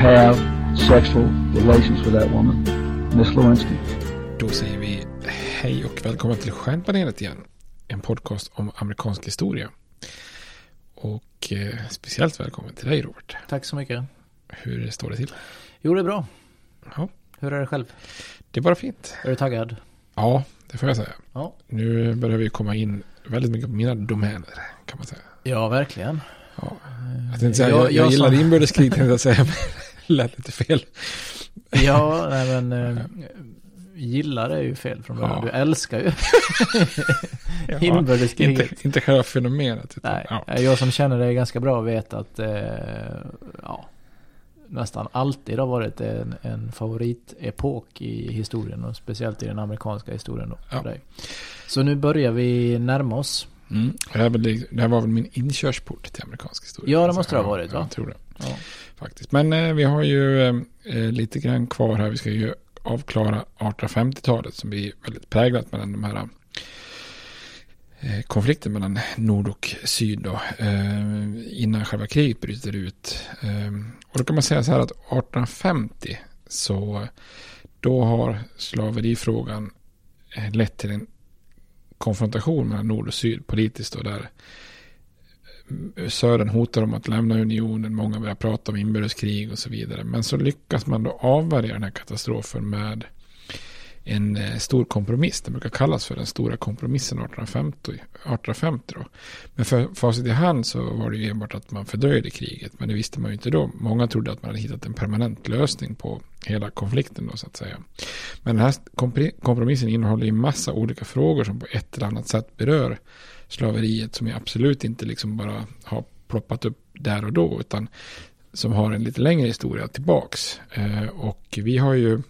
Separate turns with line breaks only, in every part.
have sexual relations with that woman, Miss Lewinsky.
Då säger vi hej och välkommen till Stjärnpanelet igen. En podcast om amerikansk historia. Och eh, speciellt välkommen till dig Robert.
Tack så mycket.
Hur står det till?
Jo, det är bra.
Ja,
Hur är det själv?
det är bara fint.
Är du taggad?
Ja, det får jag säga.
Ja.
Nu börjar vi komma in väldigt mycket på mina domäner kan man säga.
Ja, verkligen.
Ja. Jag,
Jag-
jag, jag, gillar
som-
inbördeskrig tänkte jag säga, lät lite fel.
Ja, nej men eh, gillar är ju fel från början.
Ja.
Du älskar ju
Ja,
inbördeskriget.
Inte, inte själva fenomenet. Utan,
Nej,
ja.
jag som känner dig ganska bra vet att eh, ja, nästan alltid har varit en, en favoritepok i historien och speciellt i den amerikanska historien då, för
Ja.
dig. Så nu börjar vi närma oss.
Mm. Det, här var, det här var väl min inkörsport till amerikansk historia.
Ja, det måste det ha varit, va?
Jag tror det.
Ja.
Faktiskt. Men eh, vi har ju eh, eh, lite grann kvar här. Vi ska ju avklara 1850-talet som blir väldigt präglat mellan de här eh, konflikten mellan nord och syd då, eh, innan själva kriget bryter ut. Eh, och då kan man säga så här att 1850 så då har slaverifrågan lett till en konfrontation mellan nord och syd politiskt och där Södern hotar om att lämna unionen, många börjar prata om inbördeskrig och så vidare. Men så lyckas man då avvärja den här katastrofen med en eh, stor kompromiss. Det brukar kallas för den stora kompromissen 1850. 1850 då. Men för facit i hand så var det ju enbart att man fördröjde kriget. Men det visste man ju inte då. Många trodde att man hade hittat en permanent lösning på hela konflikten då så att säga. Men den här kompromissen innehåller ju massa olika frågor som på ett eller annat sätt berör slaveriet som ju absolut inte liksom bara har ploppat upp där och då utan som har en lite längre historia tillbaks. Eh, och vi har ju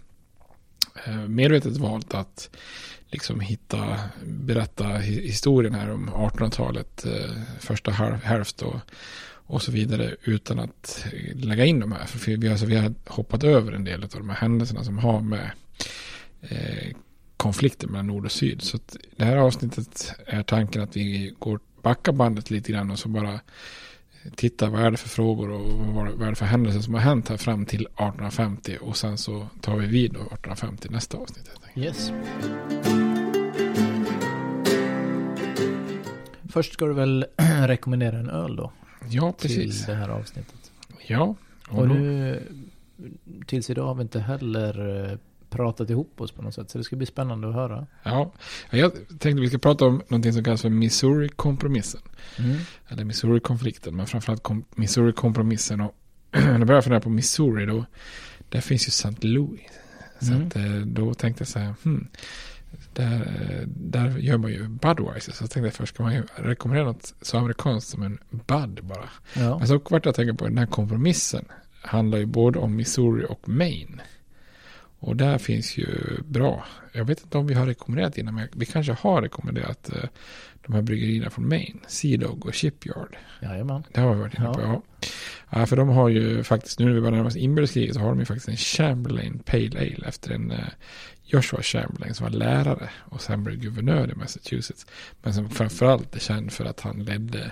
eh, medvetet valt att liksom hitta, berätta historien här om 1800-talet, eh, första hälft och, och så vidare utan att lägga in de här. För vi, alltså, vi har hoppat över en del av de här händelserna som har med eh, konflikter mellan nord och syd. Så det här avsnittet är tanken att vi går backa bandet lite grann och så bara titta vad är det för frågor och vad är det för händelser som har hänt här fram till 1850 och sen så tar vi vid då 1850 nästa avsnitt.
Yes. Först ska du väl rekommendera en öl då?
Ja, precis.
Till det här avsnittet.
Ja.
Och, och nu, tills idag har vi inte heller eh, pratat ihop oss på något sätt. Så det ska bli spännande att höra.
Ja, jag tänkte vi ska prata om någonting som kallas för Missouri-kompromissen. Mm. Eller Missouri-konflikten, men framförallt Missouri-kompromissen. Och när jag började fundera på Missouri, då, där finns ju St. Louis. Så mm. att, eh, då tänkte jag så här, hmm, där, där gör man ju Budweiser. Så jag tänkte först ska man ju rekommendera något så amerikanskt som en Bud bara. Ja. Men så vart jag tänka på den här kompromissen handlar ju både om Missouri och Maine. Och där finns ju bra. Jag vet inte om vi har rekommenderat innan, men vi kanske har rekommenderat eh, de här bryggerierna från Maine. Sea Dog och Shipyard.
Jajamän.
Det har vi varit inne på, ja. ja. för de har ju faktiskt, nu när vi börjar närma oss inbördeskriget, så har de ju faktiskt en Chamberlain Pale Ale efter en eh, Joshua Chamberlain som var lärare och sen blev guvernör i Massachusetts. Men som framförallt är känd för att han ledde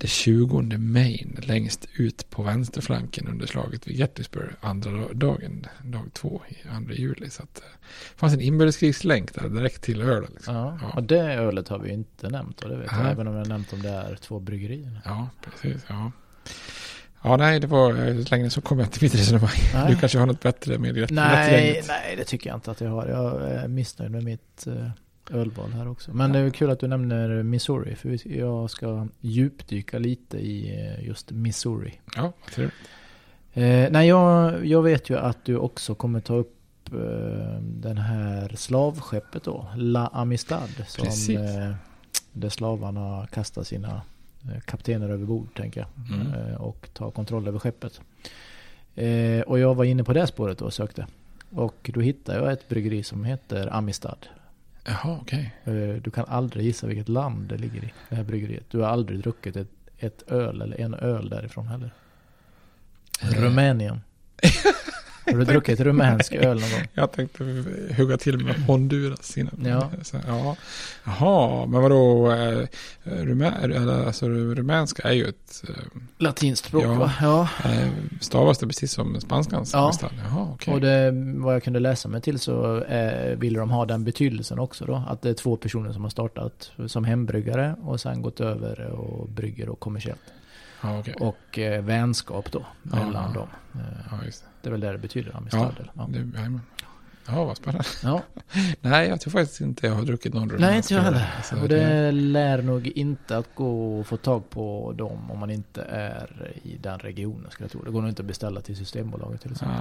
det 20 Maine längst ut på vänsterflanken under slaget vid Gettysburg andra dagen, dag två, andra juli. Så att det eh, fanns en inbördeskrigslänk där direkt till ölen. Liksom.
Ja, ja. Och det ölet har vi inte nämnt, och det vet jag, även om har nämnt om det är två bryggerier.
Ja, precis. Ja. Ja, nej, det var eh, längre så kom jag till mitt resonemang. Nej. Du kanske har något bättre med det?
Nej, nej, det tycker jag inte att jag har. Jag är missnöjd med mitt ölval här också. Men det är kul att du nämner Missouri. För jag ska djupdyka lite i eh, just Missouri.
Ja, trevligt.
Eh, nej, jag, jag vet ju att du också kommer ta upp eh, den här slavskeppet då. La Amistad. Som eh, där slavarna kastar sina eh, kaptener över bord, tänker jag. Mm. Eh, och tar kontroll över skeppet. Eh, och jag var inne på det spåret då och sökte. Och då hittade jag ett bryggeri som heter Amistad.
Jaha, okej.
Okay. Eh, du kan aldrig gissa vilket land det ligger i, det här bryggeriet. Du har aldrig druckit ett, ett öl eller en öl därifrån heller. Rumänien. Har du druckit rumänsk öl någon gång?
Jag tänkte hugga till med Honduras innan. Ja. Så, ja. Jaha, men vadå? Äh, rumä, alltså, rumänska är ju ett... Äh,
Latinskt språk ja, va? Ja.
Äh, stavas det precis som spanskans?
Ja. Jaha, okay. Och det, vad jag kunde läsa mig till så äh, ville de ha den betydelsen också då. Att det är två personer som har startat som hembryggare och sen gått över och brygger och kommersiellt.
Ja, okay.
Och eh, vänskap då mellan dem. Ja, det. Det. är väl det det betyder, Amistad. Ja, ja. Det,
Ja, vad spännande. Ja. Nej, jag tror faktiskt inte jag har druckit någon
Nej, inte jag heller. Och det lär nog inte att gå att få tag på dem om man inte är i den regionen, skulle jag tro. Det går nog inte att beställa till Systembolaget till exempel.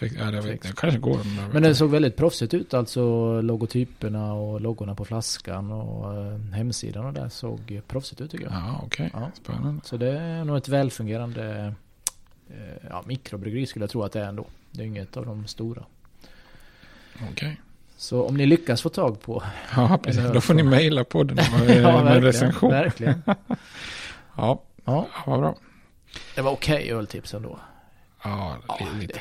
Nej, ja, det, vet, det kanske går.
Men, men det såg väldigt proffsigt ut, alltså logotyperna och loggorna på flaskan och eh, hemsidan och där såg proffsigt ut tycker jag.
Ja, okej. Okay. Ja. Spännande.
Så det är nog ett välfungerande ja, mikrobryggeri skulle jag tro att det är ändå. Det är inget av de stora.
Okej. Okay.
Så om ni lyckas få tag på.
Ja, precis. Då får ni mejla podden med, ja, med recension.
Verkligen.
ja, ja. vad bra.
Det var okej okay, öltips ändå.
Ja, lite.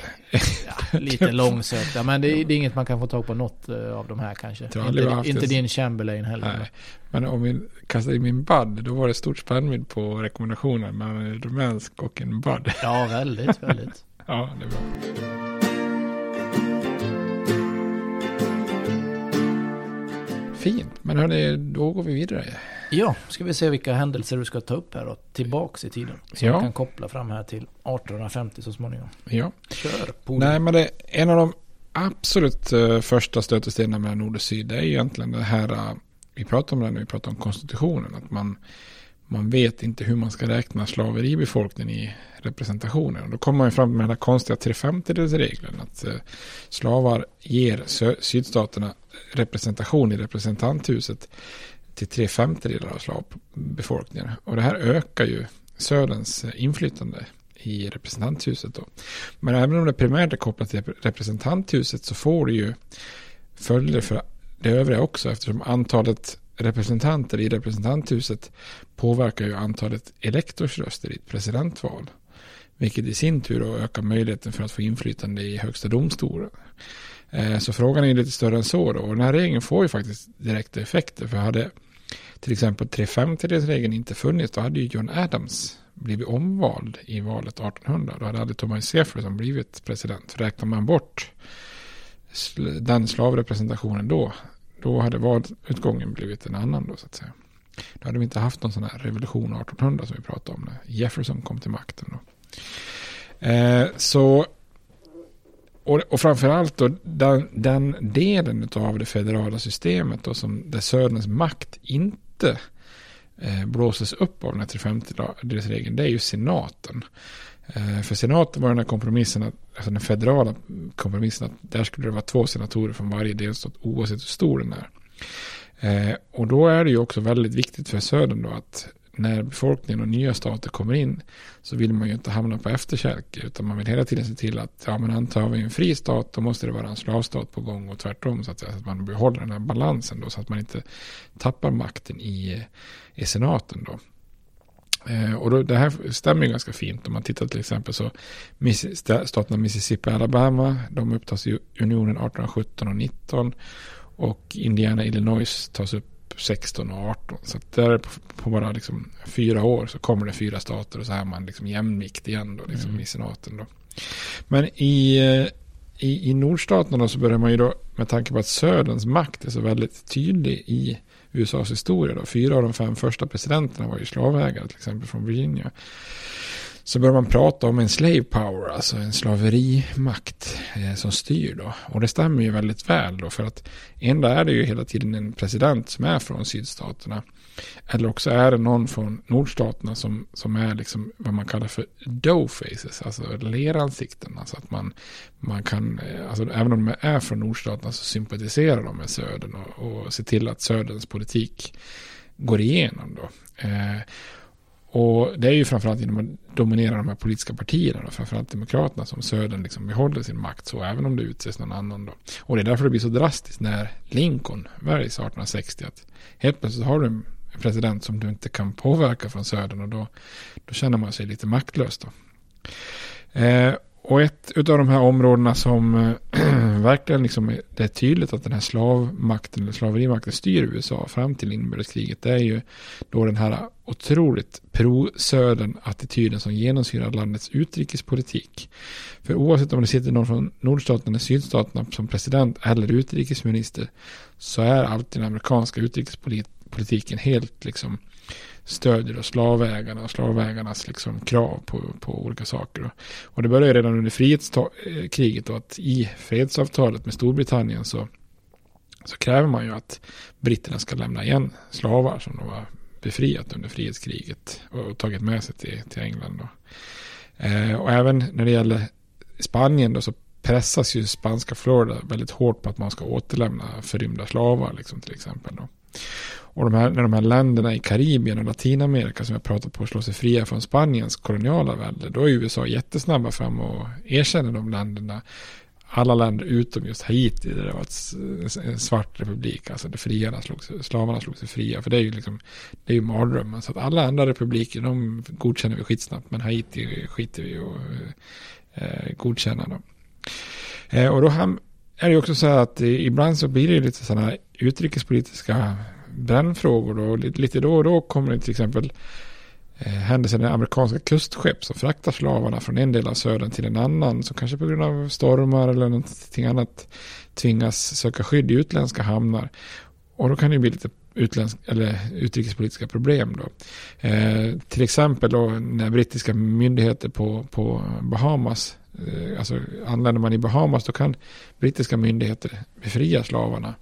ja, lite långsökta. Men det är, det är, inget man kan få tag på något eh, av de här kanske. Inte, inte din Chamberlain heller. Nej.
Men om vi kastar i min Bud, då var det stort spännvidd på rekommendationer mellan en rumänsk och en Bud.
Ja, väldigt, väldigt.
ja, det är bra. Fint, men hörni, då går vi vidare.
Ja, ska vi se vilka händelser du ska ta upp här då, tillbaks i tiden. Så ja. man kan koppla fram här till 1850 så småningom.
Ja.
Kör på.
Nej, men det, en av de absolut uh, första stötestenen mellan nord och syd det är egentligen det här, uh, vi pratar om det när vi pratar om konstitutionen, att man, man vet inte hur man ska räkna slaveribefolkningen i representationen. Och då kommer man ju fram med den här konstiga 350-regeln, att uh, slavar ger sydstaterna representation i representanthuset till tre femtedelar av slavbefolkningen. Och det här ökar ju Söderns inflytande i representanthuset. Då. Men även om det primärt är kopplat till representanthuset så får det ju följder för det övriga också eftersom antalet representanter i representanthuset påverkar ju antalet elektorsröster i ett presidentval. Vilket i sin tur ökar möjligheten för att få inflytande i högsta domstolen. Eh, så frågan är lite större än så då. Och den här regeln får ju faktiskt direkta effekter. För hade till exempel 350-regeln inte funnits då hade ju John Adams blivit omvald i valet 1800. Då hade aldrig Thomas Jefferson blivit president. Räknar man bort den slavrepresentationen då, då hade valutgången blivit en annan då så att säga. Då hade vi inte haft någon sån här revolution 1800 som vi pratade om när Jefferson kom till makten. Då. Eh, så och, och framförallt då den, den delen av det federala systemet då som där Söderns makt inte inte eh, blåses upp av den här 350-regeln, det är ju senaten. Eh, för senaten var den här kompromissen, alltså den federala kompromissen, att där skulle det vara två senatorer från varje delstat oavsett hur stor den är. Eh, och då är det ju också väldigt viktigt för södern då att när befolkningen och nya stater kommer in så vill man ju inte hamna på efterkälke utan man vill hela tiden se till att ja men antar vi en fri stat då måste det vara en slavstat på gång och tvärtom så att, säga, så att man behåller den här balansen då så att man inte tappar makten i, i senaten då. Eh, och då, det här stämmer ju ganska fint om man tittar till exempel så staterna Mississippi och Alabama de upptas i unionen 1817 och 19 och Indiana Illinois tas upp 16 och 18. Så att där på, på bara liksom fyra år så kommer det fyra stater och så är man liksom jämvikt igen då, liksom mm. i senaten då. Men i, eh, i, i nordstaterna så börjar man ju då, med tanke på att söderns makt är så väldigt tydlig i USAs historia då. Fyra av de fem första presidenterna var ju slavägare, till exempel från Virginia så börjar man prata om en slave power, alltså en slaverimakt eh, som styr då. Och det stämmer ju väldigt väl då, för att ändå är det ju hela tiden en president som är från sydstaterna. Eller också är det någon från nordstaterna som, som är liksom vad man kallar för dough faces, alltså leransikten. Alltså att man, man kan, eh, alltså även om de är från nordstaterna så sympatiserar de med södern och, och ser till att söderns politik går igenom då. Eh, och det är ju framförallt genom att dominera de här politiska partierna, då, framförallt Demokraterna, som Södern liksom behåller sin makt, så även om det utses någon annan. Då. Och det är därför det blir så drastiskt när Lincoln väljs 1860, att helt plötsligt har du en president som du inte kan påverka från Södern och då, då känner man sig lite maktlös. Då. Eh, och ett av de här områdena som eh, verkligen liksom det är tydligt att den här slavmakten eller slaverimakten styr USA fram till inbördeskriget. Det är ju då den här otroligt pro-södern attityden som genomsyrar landets utrikespolitik. För oavsett om det sitter någon från nordstaterna eller sydstaterna som president eller utrikesminister så är alltid den amerikanska utrikespolitiken helt liksom stödjer slavägarna och slavägarnas liksom krav på, på olika saker. Och det började redan under frihetskriget eh, och att i fredsavtalet med Storbritannien så, så kräver man ju att britterna ska lämna igen slavar som de har befriat under frihetskriget och tagit med sig till, till England. Då. Eh, och även när det gäller Spanien då så pressas ju spanska Florida väldigt hårt på att man ska återlämna förrymda slavar liksom till exempel. Då. Och de här, när de här länderna i Karibien och Latinamerika som jag pratat på slår sig fria från Spaniens koloniala välde, då är USA jättesnabba fram och erkänner de länderna. Alla länder utom just Haiti, där det var en svart republik, alltså där friarna slog, slavarna slog sig fria. För det är ju liksom, det är ju mardrömmen. Så att alla andra republiker, de godkänner vi skitsnabbt, men Haiti skiter vi och eh, godkänna dem. Eh, och då är det ju också så här att ibland så blir det lite sådana utrikespolitiska brännfrågor då. Lite då och då kommer det till exempel eh, händelser när amerikanska kustskepp som fraktar slavarna från en del av södern till en annan som kanske på grund av stormar eller någonting annat tvingas söka skydd i utländska hamnar. Och då kan det bli lite utländsk, eller utrikespolitiska problem. Då. Eh, till exempel då när brittiska myndigheter på, på Bahamas eh, alltså anländer man i Bahamas då kan brittiska myndigheter befria slavarna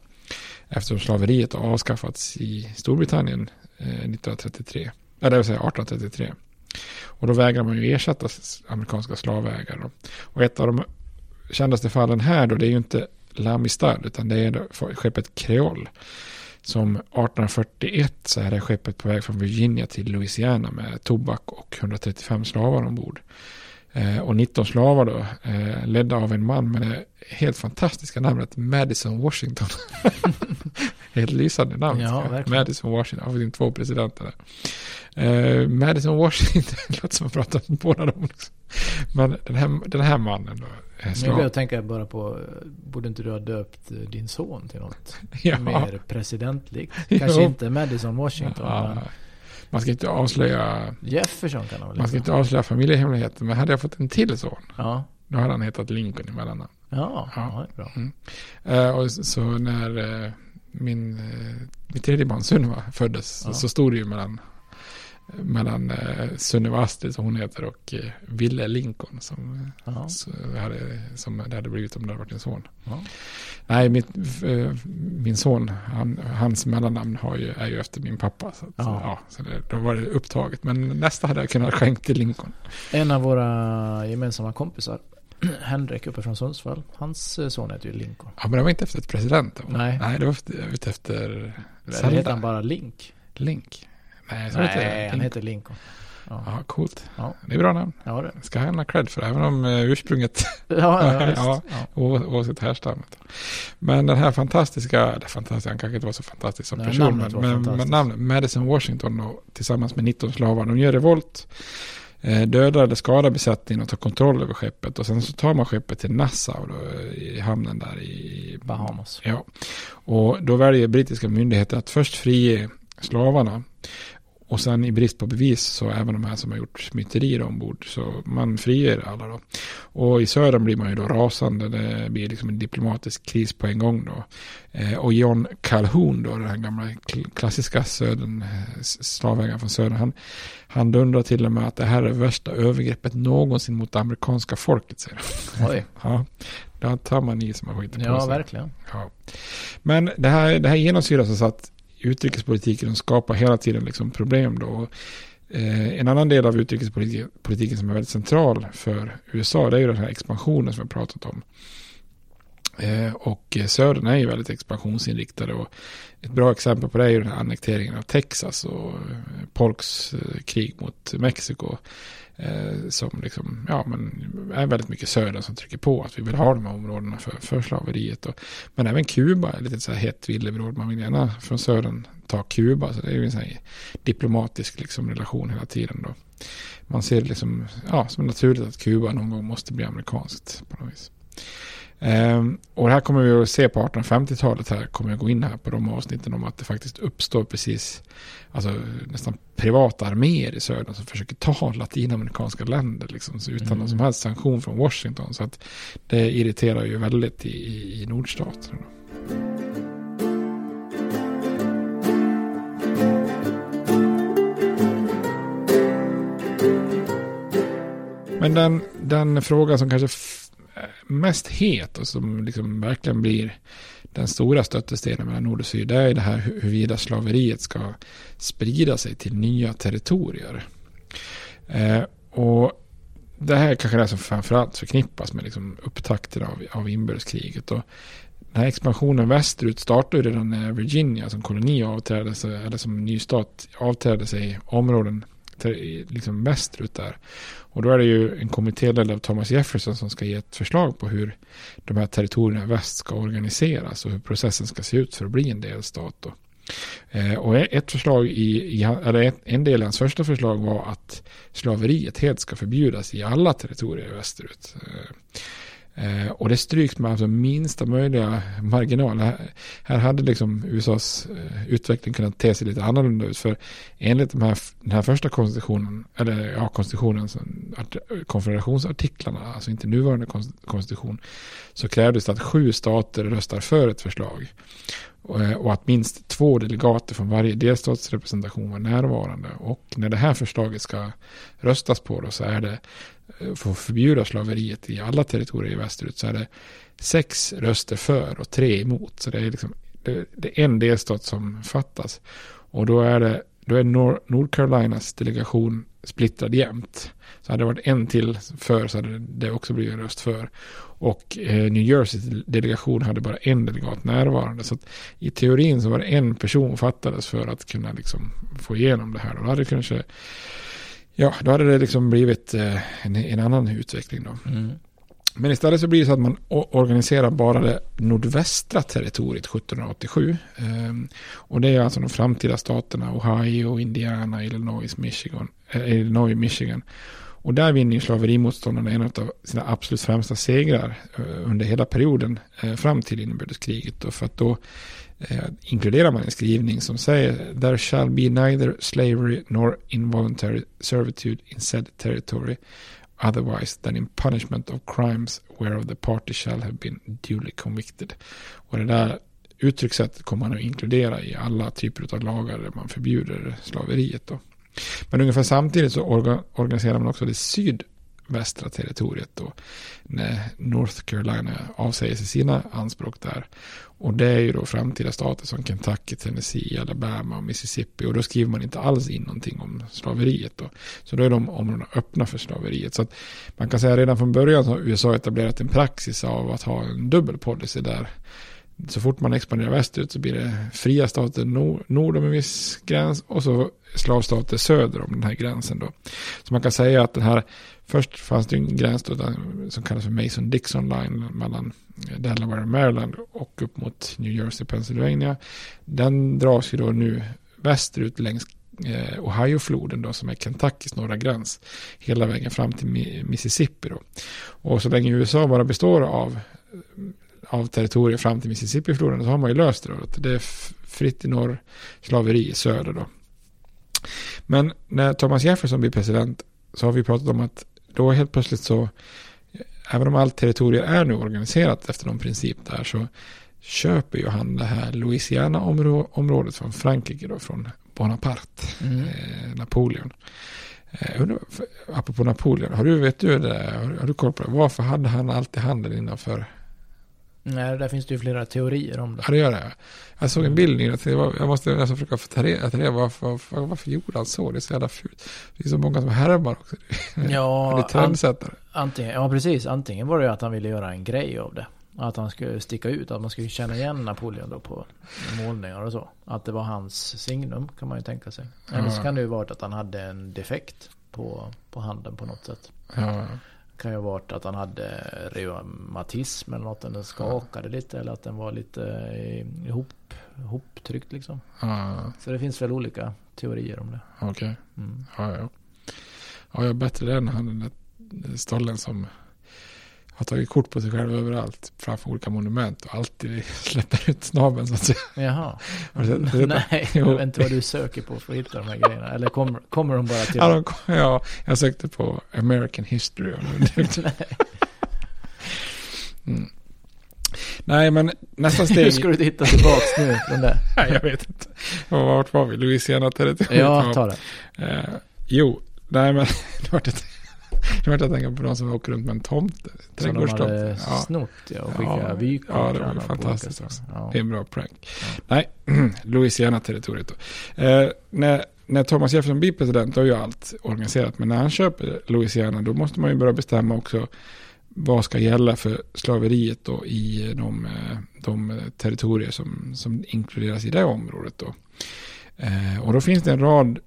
eftersom slaveriet har avskaffats i Storbritannien eh, 1933, eller det vill säga 1833. Och då vägrar man ju ersätta amerikanska slavägare. Och ett av de kändaste fallen här då, det är ju inte Lamistad, utan det är skeppet Creole. Som 1841 så är det skeppet på väg från Virginia till Louisiana med tobak och 135 slavar ombord. Eh, och 19 slavar då, eh, ledda av en man med det helt fantastiska namnet Madison Washington. helt lysande namn.
Ja,
Madison Washington, har vi två presidenter där. Eh, Madison Washington, låter som att prata om båda dem. Liksom. Men den här, den här mannen då.
Men jag börjar tänka bara på, borde inte du ha döpt din son till något ja. mer presidentlikt? Kanske jo. inte Madison Washington. Ja. Men...
Man ska inte avslöja...
Jefferson kan
man Man ska inte avslöja familjehemligheter. Men hade jag fått en till son.
Ja.
Då hade han hetat Lincoln i mellannamn.
Ja, ja. bra.
Mm. Uh, och så när uh, min, uh, mitt tredje barn Sunniva föddes ja. så stod det ju mellan mellan eh, Sunniva Astrid som hon heter och eh, Ville Lincoln som, så, hade, som det hade blivit om det hade varit en son.
Ja.
Nej, mitt, eh, min son, han, hans mellannamn har ju, är ju efter min pappa. Så, att, ja. ja. så det, då var det upptaget. Men nästa hade jag kunnat skänka till Lincoln.
En av våra gemensamma kompisar Henrik uppe från Sundsvall. Hans eh, son heter ju Lincoln.
Ja, men det var inte efter ett president.
Nej.
Nej, det var efter, efter
Eller heter han bara Link?
Link.
Nej, Nej heter han heter Lincoln.
Ja, ja coolt. Ja. Det är bra namn.
Ja, det.
Ska han ha cred för, även om uh, ursprunget,
ja, ja, ja,
ja. oavsett härstammet. Men den här fantastiska, det fantastiska, han kanske inte var så fantastisk som Nej, person, men, men, men namnet Madison Washington då, tillsammans med 19 slavar, de gör revolt, eh, dödar eller skadar besättningen och tar kontroll över skeppet. Och sen så tar man skeppet till Nassau då, i hamnen där i
Bahamas.
Ja, och då väljer brittiska myndigheter att först frige slavarna och sen i brist på bevis så även de här som har gjort myterier ombord så man friger alla då. Och i södern blir man ju då rasande. Det blir liksom en diplomatisk kris på en gång då. Eh, och John Calhoun då, den här gamla klassiska södern, eh, slavägaren från södern, han, han dundrar till och med att det här är värsta övergreppet någonsin mot det amerikanska folket, säger
han. Oj.
ja, då tar man i som man skiter på
Ja,
sig.
verkligen.
Ja. Men det här, det här genomsyras så att utrikespolitiken skapar hela tiden liksom problem då. Eh, en annan del av utrikespolitiken som är väldigt central för USA det är ju den här expansionen som vi har pratat om. Eh, och eh, södern är ju väldigt expansionsinriktade och ett bra exempel på det är ju den här annekteringen av Texas och eh, Polks eh, krig mot Mexiko. Eh, som liksom, ja, men är väldigt mycket Södern som trycker på att vi vill ha de här områdena för, för slaveriet. Och, men även Kuba är lite så här hett villebråd. Man vill gärna från södern ta Kuba. Så det är ju en sån här diplomatisk liksom, relation hela tiden då. Man ser det liksom, ja, som naturligt att Kuba någon gång måste bli amerikanskt på något vis. Um, och det här kommer vi att se på 1850-talet här, kommer jag gå in här på de avsnitten om att det faktiskt uppstår precis, alltså nästan privata arméer i södern som försöker ta latinamerikanska länder liksom, så utan mm. någon som helst sanktion från Washington. Så att det irriterar ju väldigt i, i, i nordstaterna. Men den, den frågan som kanske mest het och som liksom verkligen blir den stora stötestenen mellan nord och syd, det är det här huruvida slaveriet ska sprida sig till nya territorier. Eh, och det här är kanske det som framförallt förknippas med liksom upptakten av, av inbördeskriget. Och den här expansionen västerut startade redan när Virginia som koloni avträdde sig, eller som ny stat avträdde sig områden liksom västerut där. Och då är det ju en kommitté av Thomas Jefferson som ska ge ett förslag på hur de här territorierna i väst ska organiseras och hur processen ska se ut för att bli en delstat. Då. Eh, och ett förslag i, i, eller en del i hans första förslag var att slaveriet helt ska förbjudas i alla territorier västerut. Eh, Eh, och det stryks med alltså minsta möjliga marginal. Här, här hade liksom USAs eh, utveckling kunnat te sig lite annorlunda ut. För enligt de här, den här första konstitutionen, eller ja, konstitutionen, alltså, konfederationsartiklarna, alltså inte nuvarande konstitution, så krävdes det att sju stater röstar för ett förslag. Och, eh, och att minst två delegater från varje delstatsrepresentation var närvarande. Och när det här förslaget ska röstas på då så är det Eh, få förbjuda slaveriet i alla territorier i västerut så är det sex röster för och tre emot. Så det är, liksom, det, det är en delstat som fattas. Och då är det då är Nor North Carolinas delegation splittrad jämt. Så hade det varit en till för så hade det också blivit en röst för. Och eh, New Jerseys delegation hade bara en delegat närvarande. Så i teorin så var det en person fattades för att kunna liksom få igenom det här. Och då hade det kanske, ja, då hade det liksom blivit eh, en, en, annan utveckling då. Mm. Men istället så blir det så att man organiserar bara det nordvästra territoriet 1787. Ehm, och det är alltså de framtida staterna Ohio, Indiana, Illinois, Michigan. Eh, Illinois, Michigan. Och där vinner ju slaverimotståndarna en av sina absolut främsta segrar eh, under hela perioden fram till inbördeskriget. För att då eh, inkluderar man en skrivning som säger There shall be neither slavery nor involuntary servitude in said territory otherwise than in punishment of crimes whereof the party shall have been duly convicted. Och det där uttryckssättet kommer man att inkludera i alla typer av lagar där man förbjuder slaveriet. Då. Men ungefär samtidigt så organiserar man också det syd västra territoriet då. När North Carolina avsäger sig sina anspråk där. Och det är ju då framtida stater som Kentucky, Tennessee, Alabama och Mississippi. Och då skriver man inte alls in någonting om slaveriet då. Så då är de områdena öppna för slaveriet. Så att man kan säga redan från början har USA etablerat en praxis av att ha en dubbel policy där så fort man expanderar västerut så blir det fria stater nord, nord om en viss gräns och så slavstater söder om den här gränsen då. Så man kan säga att den här, först fanns det en gräns då, som kallas för Mason-Dixon line mellan Delaware och Maryland och upp mot New Jersey, Pennsylvania. Den dras ju då nu västerut längs eh, Ohio-floden då som är Kentuckys norra gräns hela vägen fram till Mississippi då. Och så länge USA bara består av av territorier fram till Mississippi-floden så har man ju löst det då. Det är fritt i norr, slaveri i söder då. Men när Thomas Jefferson blir president så har vi pratat om att då helt plötsligt så, även om allt territorier är nu organiserat efter någon princip där så köper ju han det här Louisiana-området från Frankrike då, från Bonaparte, mm. eh, Napoleon. Eh, apropå Napoleon, har du, vet du det, har, har du koll på det? Varför hade han alltid handen innanför
Nej, där finns det ju flera teorier om det.
Ja, det gör det. Jag såg en bild nyligen. Jag måste nästan försöka få ta reda på varför, varför, varför gjorde han så? Det är så jävla fult. Det är så många som härmar också.
Ja,
det är trendsättare.
Antingen, ja, precis. Antingen var det ju att han ville göra en grej av det. Att han skulle sticka ut, att man skulle känna igen Napoleon då på målningar och så. Att det var hans signum kan man ju tänka sig. Eller så kan det ju varit att han hade en defekt på, på handen på något sätt.
Ja
kan ju ha varit att han hade reumatism eller något. Den skakade lite eller att den var lite ihop, ihoptryckt liksom.
Ja.
Så det finns väl olika teorier om det.
Okej. Okay.
Mm.
Ja, ja. Ja, jag är bättre än han den där stollen som har tagit kort på sig själv överallt framför olika monument och alltid släpper ut snabeln så att säga.
Jaha. Nej, jag vet inte vad du söker på för att hitta de här grejerna. Eller kommer, kommer de bara till?
Ja, de, ja, jag sökte på American History. Nej. Mm. Nej, men nästa steg.
Hur ska du hitta tillbaka nu från det?
Nej, jag vet inte. Vart var vi? Louisiana territoriet?
Ja, ta det.
Eh, jo, nej men det det vart jag tänka på de som åker runt med en tomte.
Trädgårdstomte. Som de hade snott ja, och skickat ja, vykort.
Ja, det var fantastiskt också. Ja. Det är en bra prank. Ja. Nej, Louisiana-territoriet då. Eh, när, när Thomas Jefferson blir president då är ju allt organiserat. Men när han köper Louisiana då måste man ju börja bestämma också vad ska gälla för slaveriet då i de, eh, de territorier som, som inkluderas i det området då. Eh, och då finns det en rad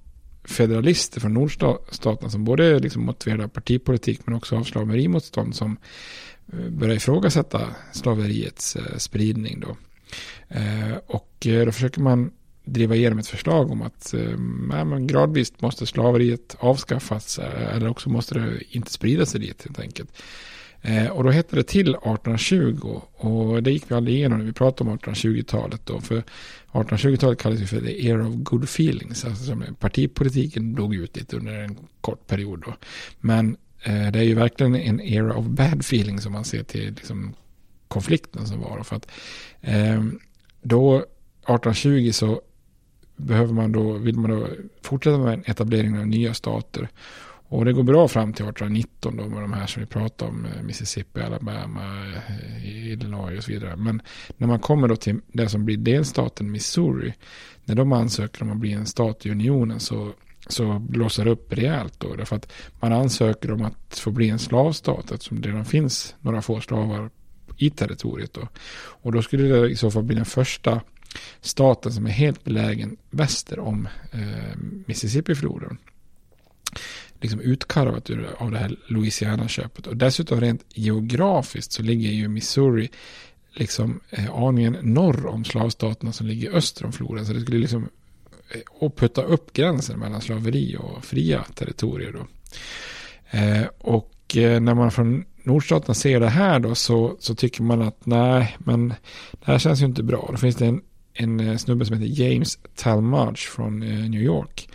federalister från nordstaterna som både liksom motiverade partipolitik men också av slaverimotstånd som började börjar ifrågasätta slaveriets eh, spridning. Då. Eh, och då försöker man driva igenom ett förslag om att ja, gradvis måste slaveriet avskaffas eller också måste det inte sprida sig dit helt enkelt. Och då hette det till 1820 och det gick vi aldrig igenom när vi pratade om 1820-talet då. För 1820-talet kallades ju för the era of good feelings. Alltså partipolitiken dog ut lite under en kort period då. Men eh, det är ju verkligen en era of bad feelings om man ser till liksom, konflikten som var. För att eh, då 1820 så behöver man då, vill man då fortsätta med en etablering av nya stater. Och det går bra fram till 1819 då med de här som vi pratar om, eh, Mississippi, Alabama, eh, Illinois och så vidare. Men när man kommer då till det som blir delstaten Missouri, när de ansöker om att bli en stat i unionen så, så blåser det upp rejält då. Därför att man ansöker om att få bli en slavstat eftersom det redan finns några få slavar i territoriet då. Och då skulle det i så fall bli den första staten som är helt belägen väster om eh, Mississippi-floden liksom utkarvat ur, av det här Louisiana-köpet. Och dessutom rent geografiskt så ligger ju Missouri liksom eh, aningen norr om slavstaterna som ligger öster om floden. Så det skulle liksom eh, och putta upp gränsen mellan slaveri och fria territorier då. Eh, och eh, när man från nordstaterna ser det här då så, så tycker man att nej, men det här känns ju inte bra. Då finns det en, en eh, snubbe som heter James Talmadge från eh, New York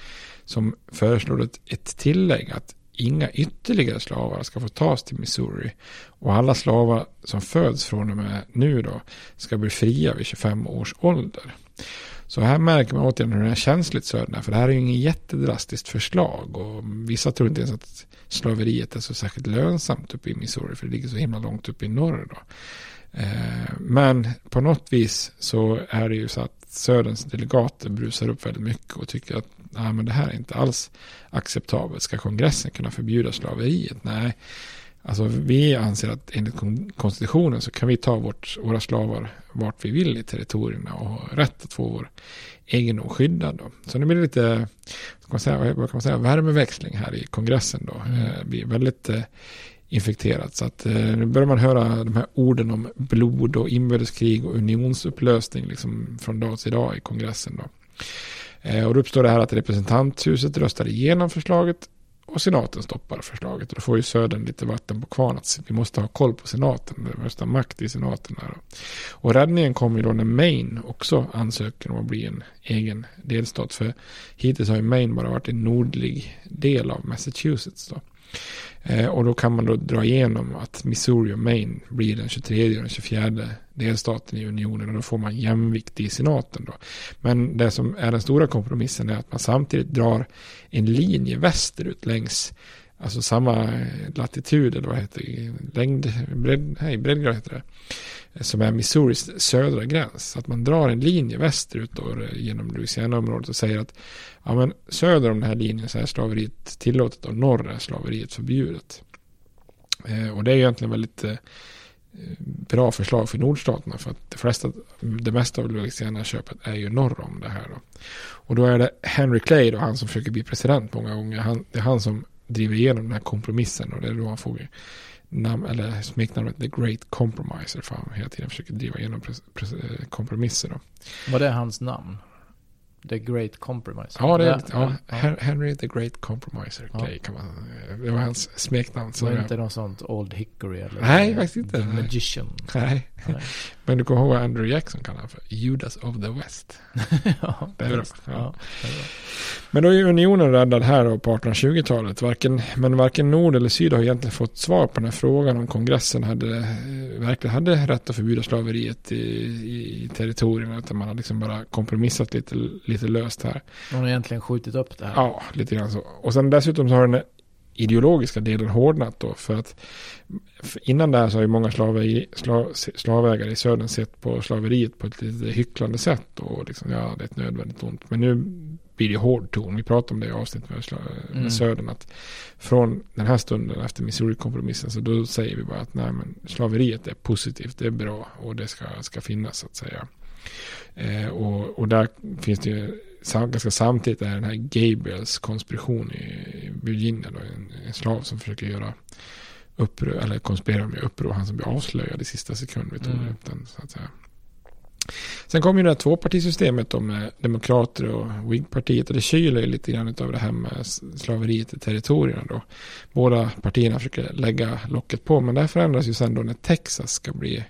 som föreslår ett, ett tillägg att inga ytterligare slavar ska få tas till Missouri. Och alla slavar som föds från och med nu då ska bli fria vid 25 års ålder. Så här märker man återigen hur det är känsligt söderna. För det här är ju inget jättedrastiskt förslag. Och vissa tror inte ens att slaveriet är så särskilt lönsamt uppe i Missouri. För det ligger så himla långt uppe i norr då. Eh, men på något vis så är det ju så att Söderns delegater brusar upp väldigt mycket och tycker att nej, men det här är inte alls acceptabelt. Ska kongressen kunna förbjuda slaveriet? Nej, alltså vi anser att enligt konstitutionen så kan vi ta vårt, våra slavar vart vi vill i territorierna och ha rätt att få vår egendom skyddad. Då. Så det blir lite, ska man säga, vad kan man säga, värmeväxling här i kongressen då. Mm. Det blir väldigt eh, infekterat. Så att eh, nu börjar man höra de här orden om blod och inbördeskrig och unionsupplösning liksom från dag till dag i kongressen. Då. Eh, och då uppstår det här att representanthuset röstar igenom förslaget och senaten stoppar förslaget. Och då får ju södern lite vatten på kvarn att vi måste ha koll på senaten. Det måste ha makt i senaten. Här. Och räddningen kommer ju då när Maine också ansöker om att bli en egen delstat. För hittills har ju Maine bara varit en nordlig del av Massachusetts. Då. Eh, och då kan man då dra igenom att Missouri och Maine blir den 23 och den 24 delstaten i unionen och då får man jämvikt i senaten då. Men det som är den stora kompromissen är att man samtidigt drar en linje västerut längs Alltså samma latitud, eller vad heter det? Längd, bredd, nej, breddgrad heter det som är Missouris södra gräns. Så att man drar en linje västerut då, genom Louisiana-området och säger att ja, men söder om den här linjen så är slaveriet tillåtet och norr är slaveriet förbjudet. Eh, och det är egentligen väldigt eh, bra förslag för nordstaterna för att det, flesta, det mesta av Louisiana-köpet är ju norr om det här. Då. Och då är det Henry Clay, då, han som försöker bli president många gånger, han, det är han som driver igenom den här kompromissen och det är då han får namn, eller smeknamnet The Great Compromiser för han hela tiden försöker driva igenom kompromisser. Då.
Vad är hans namn? The Great Compromiser.
Ja, det är, ja, ja. Henry the Great Compromiser. Ja. kan man, det var hans smeknamn.
Det var inte något sånt Old Hickory eller?
Nej, faktiskt inte.
Magician.
Nej. Nej. Men du kommer ihåg vad Andrew Jackson kallade för Judas of the West.
ja, det är, det. Ja.
Men då är unionen räddad här då på 1820-talet. Varken, men varken nord eller syd har egentligen fått svar på den här frågan om kongressen hade, verkligen hade rätt att förbjuda slaveriet i, i, i territorierna. Utan man har liksom bara kompromissat lite, lite löst här.
Man har egentligen skjutit upp det här.
Ja, lite grann så. Och sen dessutom så har den ideologiska delen hårdnat då. För att innan det här så har ju många slavägare, slav, slavägare i södern sett på slaveriet på ett lite hycklande sätt. Och liksom, ja, det är ett nödvändigt ont. Men nu blir det hård ton. Vi pratade om det i avsnittet med, med mm. södern. Att från den här stunden efter Missouri-kompromissen så då säger vi bara att nej men slaveriet är positivt, det är bra och det ska, ska finnas så att säga. Eh, och, och där finns det ju ganska samtidigt är den här Gabriels konspiration i Virginia. Då, en, en slav som försöker göra uppror, eller konspirera med uppror. Han som blir avslöjad i sista sekund. Tog mm. den, så att säga. Sen kom ju det här tvåpartisystemet då med demokrater och Whig-partiet. Och det kyler lite grann av det här med slaveriet i territorierna då. Båda partierna försöker lägga locket på. Men det här förändras ju sen då när Texas ska bli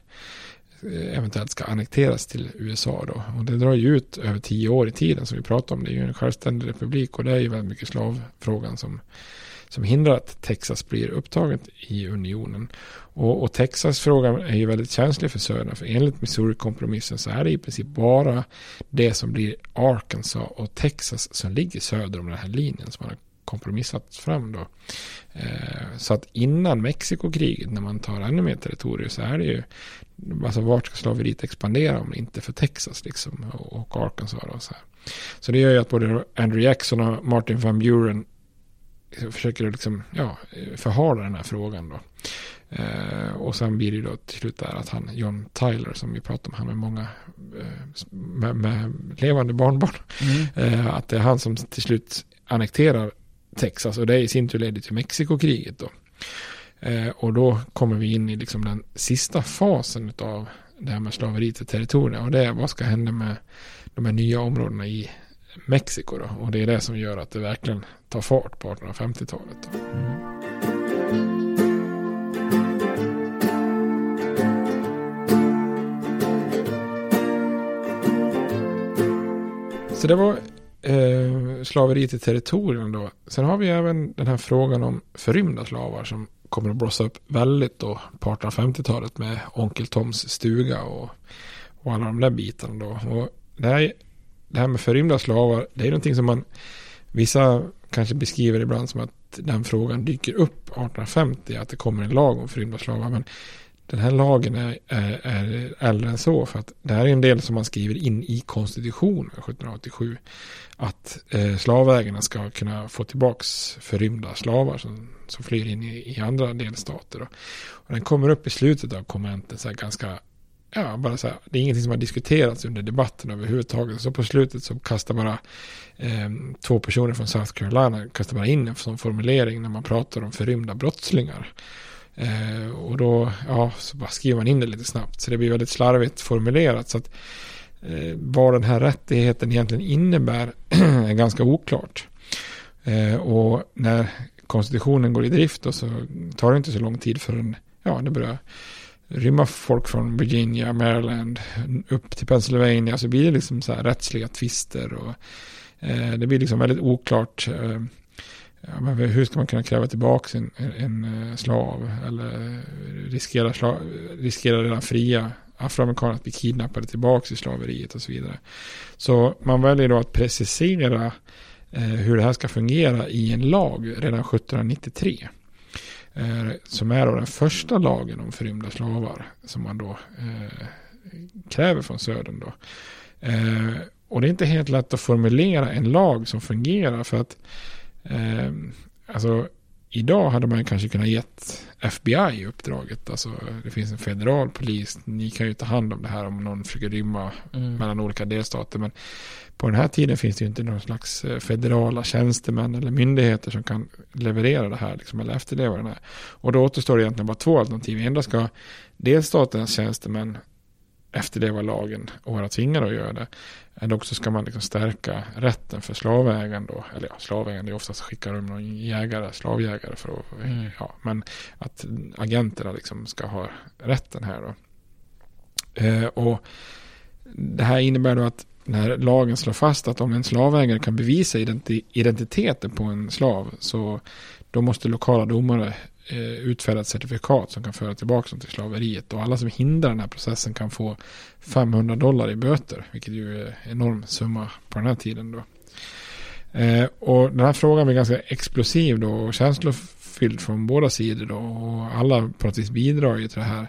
Eh, eventuellt ska annekteras till USA då. Och det drar ju ut över tio år i tiden som vi pratar om. Det är ju en självständig republik och det är ju väldigt mycket slavfrågan som, som hindrar att Texas blir upptaget i unionen. Och, och Texas-frågan är ju väldigt känslig för södern. För enligt Missouri-kompromissen så är det i princip bara det som blir Arkansas och Texas som ligger söder om den här linjen som man har kompromissats fram då. Eh, så att innan Mexikokriget, när man tar ännu mer territorier, så är det ju, alltså vart ska slaveriet expandera om det inte för Texas liksom, och Arkansas och så här. Så det gör ju att både Andrew Jackson och Martin Van Buren försöker liksom, ja, förhala den här frågan då. Eh, och sen blir det då till slut där att han, John Tyler, som vi pratade om, han med många eh, med, med, levande barnbarn, mm. eh, att det är han som till slut annekterar Texas och det i sin tur leder till Mexikokriget då. Eh, och då kommer vi in i liksom den sista fasen av det här med slaveriet i territorierna och det är vad ska hända med de här nya områdena i Mexiko då. Och det är det som gör att det verkligen tar fart på 1850-talet. Mm. Så det var eh, slaveriet i territorien då. Sen har vi även den här frågan om förrymda slavar som kommer att blossa upp väldigt då på 1850-talet med Onkel Toms stuga och, och alla de där bitarna då. Och det här, det här med förrymda slavar, det är någonting som man, vissa kanske beskriver ibland som att den frågan dyker upp 1850, att det kommer en lag om förrymda slavar. Men den här lagen är, är, är äldre än så. För att det här är en del som man skriver in i konstitutionen 1787. Att eh, slavägarna ska kunna få tillbaks förrymda slavar som, som flyr in i, i andra delstater. Då. Och den kommer upp i slutet av konventet så här ganska Ja, bara så här, det är ingenting som har diskuterats under debatten överhuvudtaget. Så på slutet så kastar bara eh, två personer från South Carolina kastar bara in en sån formulering när man pratar om förrymda brottslingar. Eh, och då ja, så bara skriver man in det lite snabbt. Så det blir väldigt slarvigt formulerat. Så att eh, vad den här rättigheten egentligen innebär är ganska oklart. Eh, och när konstitutionen går i drift då, så tar det inte så lång tid förrän ja, det börjar rymma folk från Virginia, Maryland upp till Pennsylvania. Så blir det liksom så här rättsliga tvister och eh, det blir liksom väldigt oklart eh, Ja, men hur ska man kunna kräva tillbaka en, en en slav eller riskera, slav, riskera redan fria afroamerikaner att bli kidnappade tillbaka i slaveriet och så vidare. Så man väljer då att precisera eh, hur det här ska fungera i en lag redan 1793. Eh, som är då den första lagen om förrymda slavar som man då eh, kräver från södern då. Eh, och det är inte helt lätt att formulera en lag som fungerar för att Eh, alltså, idag hade man kanske kunnat gett FBI uppdraget. Alltså, det finns en federal polis. Ni kan ju ta hand om det här om någon försöker rymma mm. mellan olika delstater. Men på den här tiden finns det ju inte någon slags eh, federala tjänstemän eller myndigheter som kan leverera det här liksom, eller efterleva det här. Och då återstår det egentligen bara två alternativ. Ändå ska delstatens tjänstemän efterleva lagen och vara tvingade att göra det. Eller också ska man liksom stärka rätten för slavägaren då. Eller ja, slavägaren är oftast skickar de någon jägare, slavjägare för att, mm. ja, men att agenterna liksom ska ha rätten här då. Eh, och det här innebär då att när lagen slår fast att om en slavägare kan bevisa identi identiteten på en slav så då måste lokala domare eh, Eh, utfärda ett certifikat som kan föra tillbaka dem till slaveriet. Och alla som hindrar den här processen kan få 500 dollar i böter, vilket ju är en enorm summa på den här tiden då. Eh, och den här frågan blir ganska explosiv då och känslofylld från båda sidor då. Och alla på något vis bidrar ju till det här.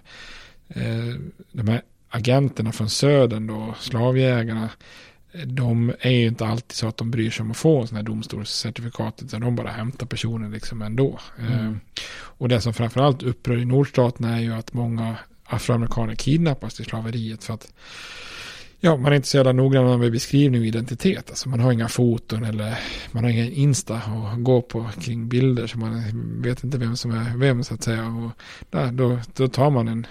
Eh, de här agenterna från södern då, slavjägarna, de är ju inte alltid så att de bryr sig om att få en sån här domstolscertifikat utan de bara hämtar personen liksom ändå. Mm. Eh, och det som framförallt upprör i nordstaterna är ju att många afroamerikaner kidnappas till slaveriet för att Ja, man är inte så jävla noggrann med beskrivning och identitet. Alltså man har inga foton eller man har ingen Insta att gå på kring bilder så man vet inte vem som är vem så att säga. Och där, då, då tar man en,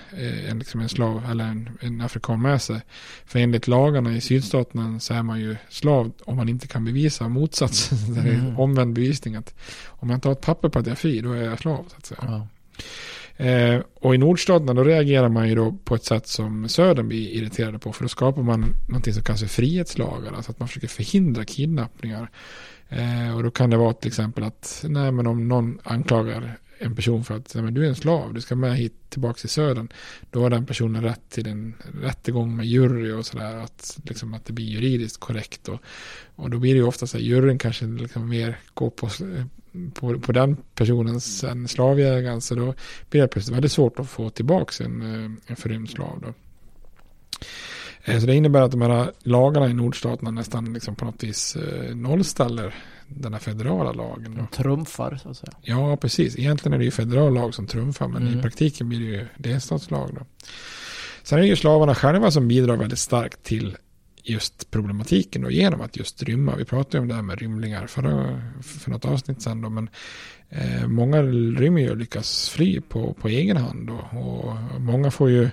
en, liksom en slav eller en, en afrikan med sig. För enligt lagarna i sydstaterna så är man ju slav om man inte kan bevisa motsatsen. Mm. Det är omvänd bevisning att om jag inte har ett papper på att jag är fri då är jag slav så att säga. Ja. Eh, och i nordstaterna då reagerar man ju då på ett sätt som södern blir irriterade på. För då skapar man någonting som kallas för frihetslagar. Alltså att man försöker förhindra kidnappningar. Eh, och då kan det vara till exempel att nej men om någon anklagar en person för att men du är en slav, du ska med hit tillbaka till södern. Då har den personen rätt till en rättegång med jury och sådär. Att, liksom, att det blir juridiskt korrekt. Och, och då blir det ju ofta så att juryn kanske liksom mer går på, på, på den personens än slavjägaren. Så då blir det plötsligt väldigt svårt att få tillbaka en, eh, en förrymd slav. Då. Eh, så det innebär att de här lagarna i nordstaterna nästan liksom på något vis eh, nollställer den här federala lagen.
De trumfar så att säga.
Ja, precis. Egentligen är det ju federal lag som trumfar, men mm. i praktiken blir det ju delstatslag. Då. Sen är det ju slavarna själva som bidrar väldigt starkt till just problematiken och genom att just rymma. Vi pratade om det här med rymlingar för, för något avsnitt sen då, men eh, många rymmer ju och lyckas fly på, på egen hand då, och många får ju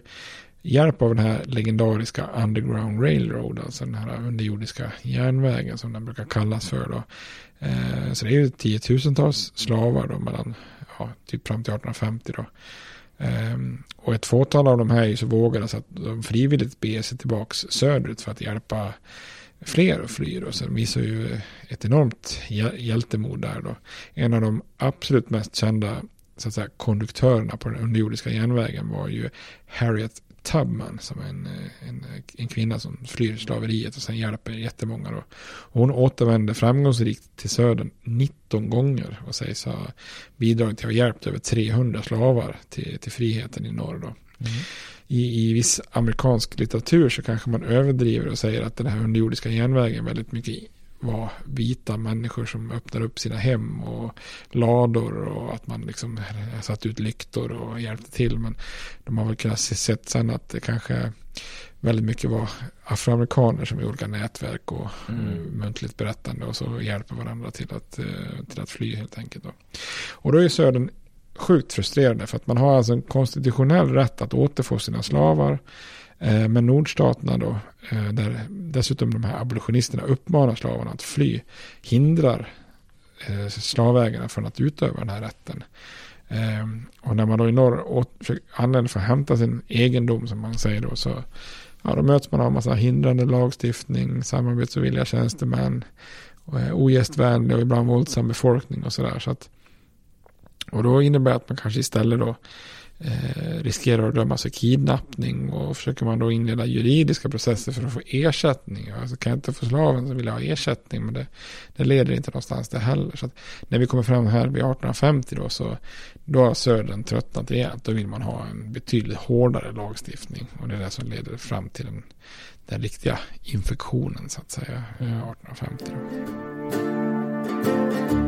hjälp av den här legendariska Underground Railroad, alltså den här underjordiska järnvägen som den brukar kallas för. Då. Eh, så det är ju tiotusentals slavar då mellan, ja, typ fram till 1850 då. Eh, och ett fåtal av de här är ju så vågade så att de frivilligt beger sig tillbaka söderut för att hjälpa fler att fly. Då. Så de visar ju ett enormt hjältemod där då. En av de absolut mest kända så att säga, konduktörerna på den underjordiska järnvägen var ju Harriet Tubman som är en, en, en kvinna som flyr slaveriet och sen hjälper jättemånga. Då. hon återvände framgångsrikt till södern 19 gånger och sägs ha bidragit till att ha hjälpt över 300 slavar till, till friheten i norr. Då. Mm. I, I viss amerikansk litteratur så kanske man överdriver och säger att den här underjordiska järnvägen väldigt mycket var vita människor som öppnar upp sina hem och lador och att man liksom satt ut lyktor och hjälpte till. Men de har väl kunnat se sen att det kanske väldigt mycket var afroamerikaner som i olika nätverk och mm. muntligt berättande och så hjälper varandra till att, eh, till att fly helt enkelt. Då. Och då är södern sjukt frustrerande för att man har alltså en konstitutionell rätt att återfå sina slavar. Eh, men nordstaterna då, eh, där dessutom de här abolitionisterna uppmanar slavarna att fly, hindrar eh, slavägarna från att utöva den här rätten. Ehm, och när man då i norr anländer för att hämta sin egendom som man säger då så ja, då möts man av en massa hindrande lagstiftning, samarbetsovilliga tjänstemän, ogästvänlig och ibland våldsam befolkning och sådär. Så och då innebär det att man kanske istället då eh, riskerar att dömas för kidnappning och försöker man då inleda juridiska processer för att få ersättning. Alltså kan jag inte få slaven så vill jag ha ersättning men det, det leder inte någonstans det heller. Så när vi kommer fram här vid 1850 då så då har södern tröttnat rejält. Då vill man ha en betydligt hårdare lagstiftning och det är det som leder fram till den, den riktiga infektionen så att säga eh, 1850. Då.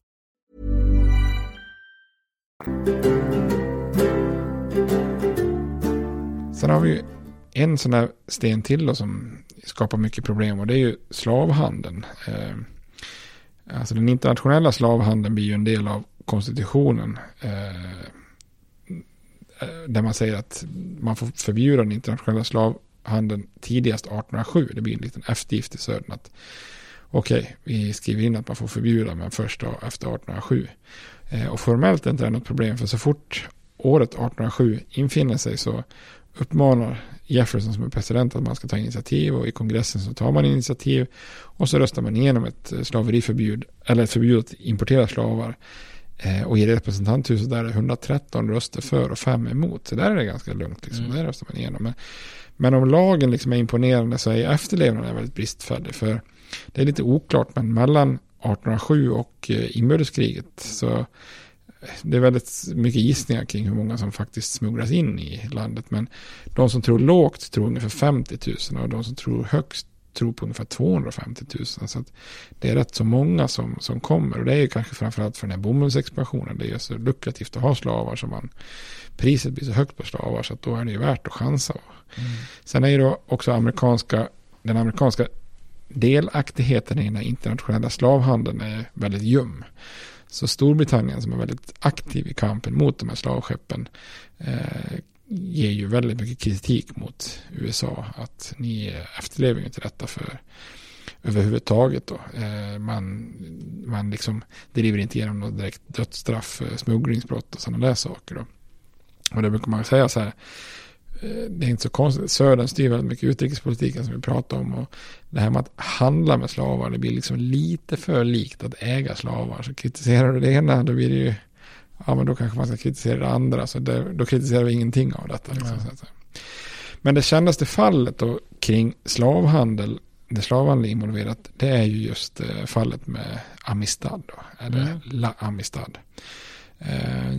Sen har vi en sån här sten till då som skapar mycket problem och det är ju slavhandeln. Eh, alltså den internationella slavhandeln blir ju en del av konstitutionen. Eh, eh, där man säger att man får förbjuda den internationella slavhandeln tidigast 1807. Det blir en liten eftergift i södern. att Okej, okay, vi skriver in att man får förbjuda men först då efter 1807. Eh, och formellt är inte det något problem för så fort året 1807 infinner sig så uppmanar Jefferson som är president att man ska ta initiativ och i kongressen så tar man initiativ och så röstar man igenom ett eh, slaveriförbud eller ett förbud att importera slavar Eh, och i representanthuset där är det 113 röster för och 5 emot. Så där är det ganska lugnt. Liksom. Mm. Där röstar man igenom. Men, men om lagen liksom är imponerande så är efterlevnaden väldigt bristfällig. För det är lite oklart, men mellan 1807 och eh, inbördeskriget så det är väldigt mycket gissningar kring hur många som faktiskt smugglas in i landet. Men de som tror lågt tror ungefär 50 000 och de som tror högst tror på ungefär 250 000. Så det är rätt så många som, som kommer. Och det är ju kanske framförallt för den här bomullsexpansionen. Det är så lukrativt att ha slavar så man priset blir så högt på slavar så att då är det ju värt att chansa. Mm. Sen är ju då också amerikanska, den amerikanska delaktigheten i den internationella slavhandeln är väldigt ljum. Så Storbritannien som är väldigt aktiv i kampen mot de här slavskeppen eh, ger ju väldigt mycket kritik mot USA. Att ni efterlever inte detta för överhuvudtaget. Då. Eh, man, man liksom driver inte igenom något direkt dödsstraff smugglingsbrott och sådana där saker. Då. Och det brukar man säga så här. Eh, det är inte så konstigt. Södern styr väldigt mycket utrikespolitiken som vi pratar om. Och det här med att handla med slavar, det blir liksom lite för likt att äga slavar. Så kritiserar du det ena, då blir det ju, ja men då kanske man ska kritisera det andra. Så det, då kritiserar vi ingenting av detta. Liksom, så men det kändaste fallet då kring slavhandel, där slavhandel är involverat, det är ju just eh, fallet med Amistad. Då, eller mm. La Amistad. Eh,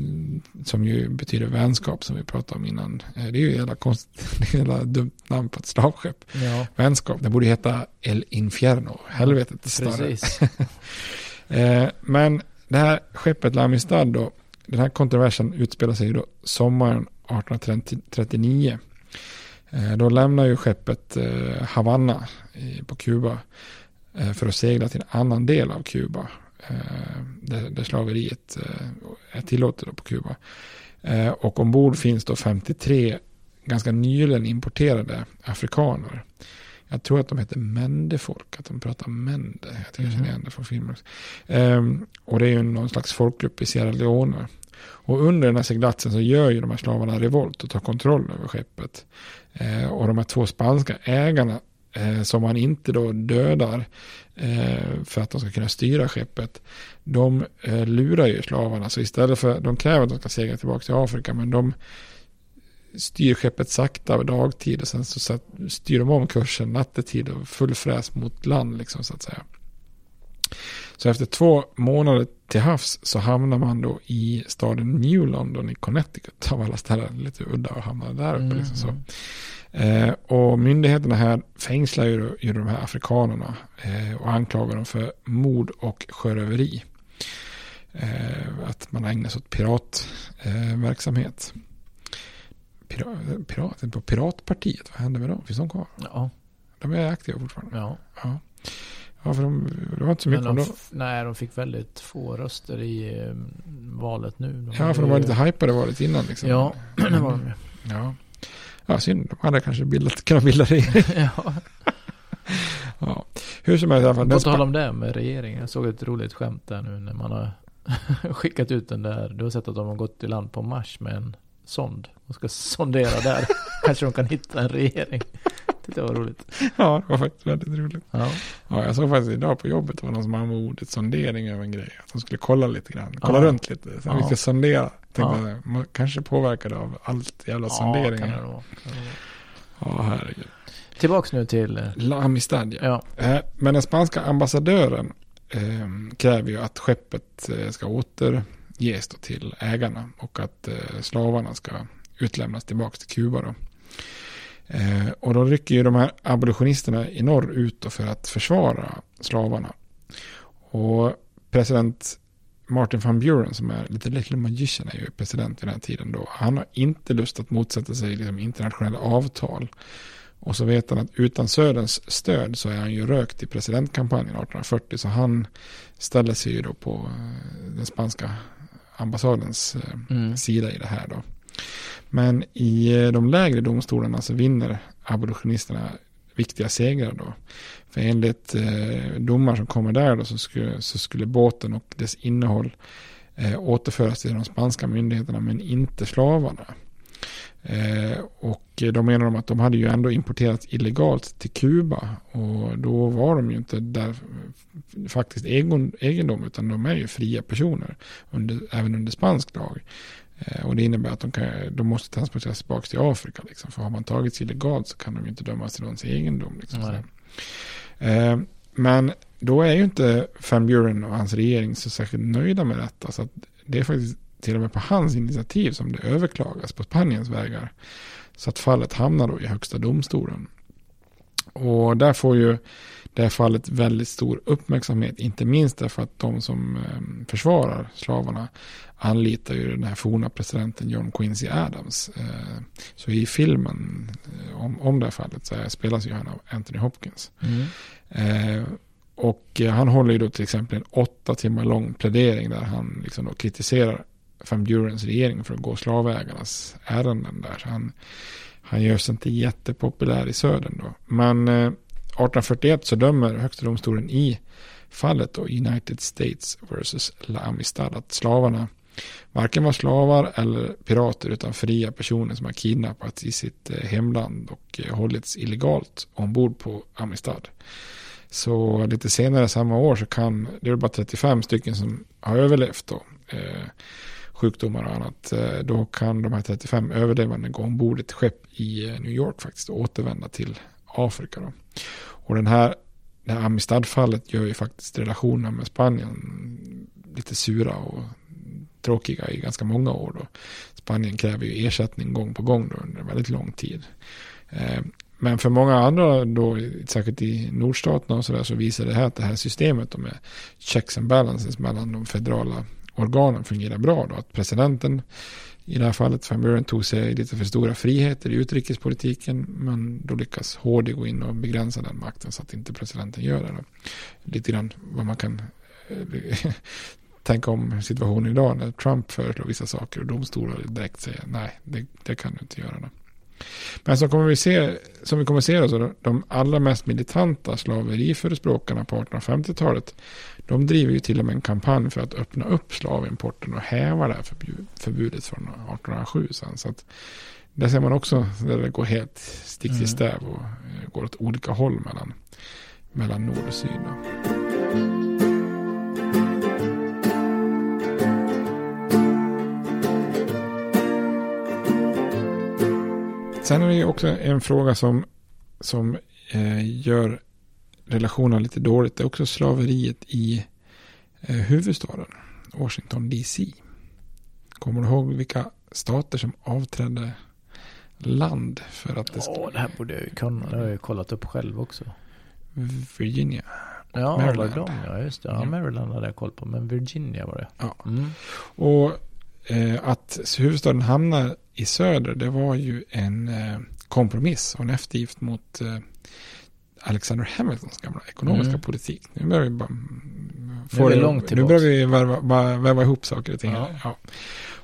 som ju betyder vänskap som vi pratade om innan. Eh, det är ju det är jävla dumt namn på ett slavskepp. Ja. Vänskap, det borde heta El Infierno, helvetet större. eh, men det här skeppet La Amistad då, den här kontroversen utspelar sig då sommaren 1839. Eh, då lämnar ju skeppet eh, Havanna på Kuba eh, för att segla till en annan del av Kuba Eh, där, där slaveriet eh, är tillåtet på Kuba. Eh, och ombord finns då 53 ganska nyligen importerade afrikaner. Jag tror att de heter Mendefolk, att de pratar Mende. Jag tycker jag känner igen det från filmen. Um, och det är ju någon slags folkgrupp i Sierra Leone. Och under den här seglatsen så gör ju de här slavarna revolt och tar kontroll över skeppet. Uh, och de här två spanska ägarna eh, som man inte då dödar Eh, för att de ska kunna styra skeppet. De eh, lurar ju slavarna, så istället för, de kräver att de ska segla tillbaka till Afrika, men de styr skeppet sakta dagtid och sen så styr de om kursen nattetid och full fräs mot land liksom så att säga. Så efter två månader till havs så hamnar man då i staden New London i Connecticut av alla ställen. Lite udda att hamna där uppe. Mm. Liksom så. Eh, och myndigheterna här fängslar ju, ju de här afrikanerna eh, och anklagar dem för mord och sjöröveri. Eh, att man ägnar sig åt piratverksamhet. Pirat, pirat, på Piratpartiet, vad hände med dem? Finns de kvar?
Ja.
De är aktiva fortfarande?
Ja.
ja. Ja, för de, det var inte så mycket
de,
om
Nej, de fick väldigt få röster i eh, valet nu.
De ja, för de var lite hypade valet innan liksom.
Ja, det var de ju.
Ja. Ja, synd. De hade kanske bildat, kunnat bilda regering.
ja.
ja. Hur som helst i alla fall.
På tal om det med regeringen. Jag såg ett roligt skämt där nu när man har skickat ut den där. Du har sett att de har gått i land på Mars med en sond. De ska sondera där. kanske de kan hitta en regering. Tyckte det var roligt.
Ja, det var faktiskt väldigt roligt.
Ja.
ja jag såg faktiskt idag på jobbet, det var någon som använde ordet sondering över en grej. Att de skulle kolla lite grann, kolla ja. runt lite. Så ja. vi ska sondera. Tänkte ja. man kanske påverkade av allt jävla ja, sonderingar. Kan det vara. Ja, herregud.
Tillbaks nu till... Eh,
La Amistad, ja. Eh, men den spanska ambassadören eh, kräver ju att skeppet eh, ska återges till ägarna och att eh, slavarna ska utlämnas tillbaka till Kuba. Då. Eh, och då rycker ju de här abolitionisterna i norr ut för att försvara slavarna. Och president Martin van Buren som är lite Little Magician är ju president vid den här tiden då. Han har inte lust att motsätta sig liksom internationella avtal. Och så vet han att utan Söderns stöd så är han ju rökt i presidentkampanjen 1840. Så han ställer sig ju då på eh, den spanska ambassadens eh, mm. sida i det här då. Men i eh, de lägre domstolarna så vinner abolitionisterna viktiga segrar då. För enligt eh, domar som kommer där då så skulle, så skulle båten och dess innehåll eh, återföras till de spanska myndigheterna men inte slavarna. Eh, och då menar de att de hade ju ändå importerats illegalt till Kuba och då var de ju inte där faktiskt egendom utan de är ju fria personer under, även under spansk lag. Eh, och det innebär att de, kan, de måste transporteras tillbaka till Afrika. Liksom. För har man tagits illegalt så kan de inte dömas till någons egendom. Liksom. Eh, men då är ju inte Van Buren och hans regering så särskilt nöjda med detta. Så att det är faktiskt till och med på hans initiativ som det överklagas på Spaniens vägar. Så att fallet hamnar då i högsta domstolen. Och där får ju det här fallet väldigt stor uppmärksamhet. Inte minst därför att de som eh, försvarar slavarna anlitar ju den här forna presidenten John Quincy Adams. Eh, så i filmen eh, om, om det här fallet så spelas ju han av Anthony Hopkins. Mm. Och han håller ju då till exempel en åtta timmar lång plädering där han liksom då kritiserar Van Burens regering för att gå slavägarnas ärenden där. Han, han gör sig inte jättepopulär i södern då. Men 1841 så dömer högsta domstolen i fallet då United States versus La Amistad att slavarna varken var slavar eller pirater utan fria personer som har kidnappats i sitt eh, hemland och eh, hållits illegalt ombord på Amistad. Så lite senare samma år så kan, det är bara 35 stycken som har överlevt då, eh, sjukdomar och annat. Eh, då kan de här 35 överlevande gå ombord ett skepp i New York faktiskt och återvända till Afrika. Då. Och den här, det här Amistad-fallet gör ju faktiskt relationerna med Spanien lite sura och tråkiga i ganska många år. Då. Spanien kräver ju ersättning gång på gång då under väldigt lång tid. Eh, men för många andra då, särskilt i nordstaterna och sådär, så visar det här att det här systemet med checks and balances mellan de federala organen fungerar bra. Då. Att presidenten i det här fallet Van Buren tog sig lite för stora friheter i utrikespolitiken. Men då lyckas HD gå in och begränsa den makten så att inte presidenten gör det. Lite grann vad man kan eh, tänka om situationen idag när Trump föreslår vissa saker och domstolar direkt säger nej, det, det kan du inte göra. Då. Men som, kommer vi se, som vi kommer se, då, så de allra mest militanta slaveriförespråkarna på 1850-talet de driver ju till och med en kampanj för att öppna upp slavimporten och häva det här förbudet från 1807 sen. Så att där ser man också där det går helt stick i mm. stäv och eh, går åt olika håll mellan, mellan nord och syd. Sen är det ju också en fråga som, som eh, gör relationerna lite dåligt. Det är också slaveriet i eh, huvudstaden, Washington DC. Kommer du ihåg vilka stater som avträdde land för att det
skulle... Ja, det här borde jag ju kunna. Det har jag ju kollat upp själv också.
Virginia.
Ja, Maryland. Var de, ja, just det. Ja, Maryland hade jag koll på, men Virginia var det.
Ja. Mm. Och att huvudstaden hamnar i söder, det var ju en eh, kompromiss och en eftergift mot eh, Alexander Hamiltons gamla ekonomiska mm. politik. Nu börjar vi bara...
Få det, långt
nu börjar vi väva, väva ihop saker och ting. Ja. Ja.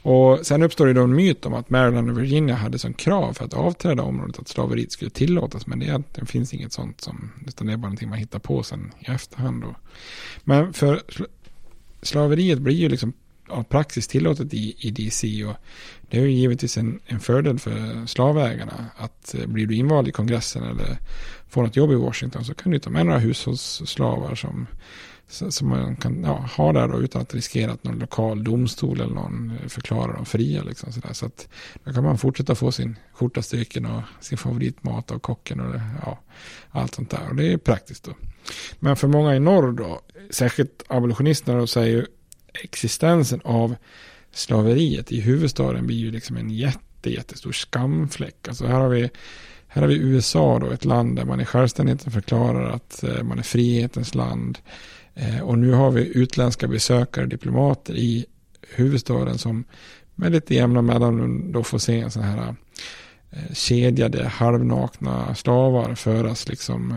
Och sen uppstår det då en myt om att Maryland och Virginia hade som krav för att avträda området att slaveriet skulle tillåtas. Men det, det finns inget sånt som, utan det är bara någonting man hittar på sen i efterhand då. Men för slaveriet blir ju liksom av praxis tillåtet i, i DC och det är ju givetvis en, en fördel för slavägarna att eh, blir du invald i kongressen eller får något jobb i Washington så kan du ta med några hushållsslavar som, som man kan ja, ha där då, utan att riskera att någon lokal domstol eller någon eh, förklarar dem fria. Liksom, så, så att då kan man fortsätta få sin skjorta stycken och sin favoritmat av kocken och ja, allt sånt där. Och det är praktiskt då. Men för många i norr då, särskilt abolitionisterna, då, så är ju existensen av slaveriet i huvudstaden blir ju liksom en jätte, jättestor skamfläck. Alltså här har vi här har vi USA då, ett land där man i självständigheten förklarar att eh, man är frihetens land. Eh, och nu har vi utländska besökare, diplomater i huvudstaden som med lite jämna mellanrum då får se en sån här eh, kedjade halvnakna slavar föras liksom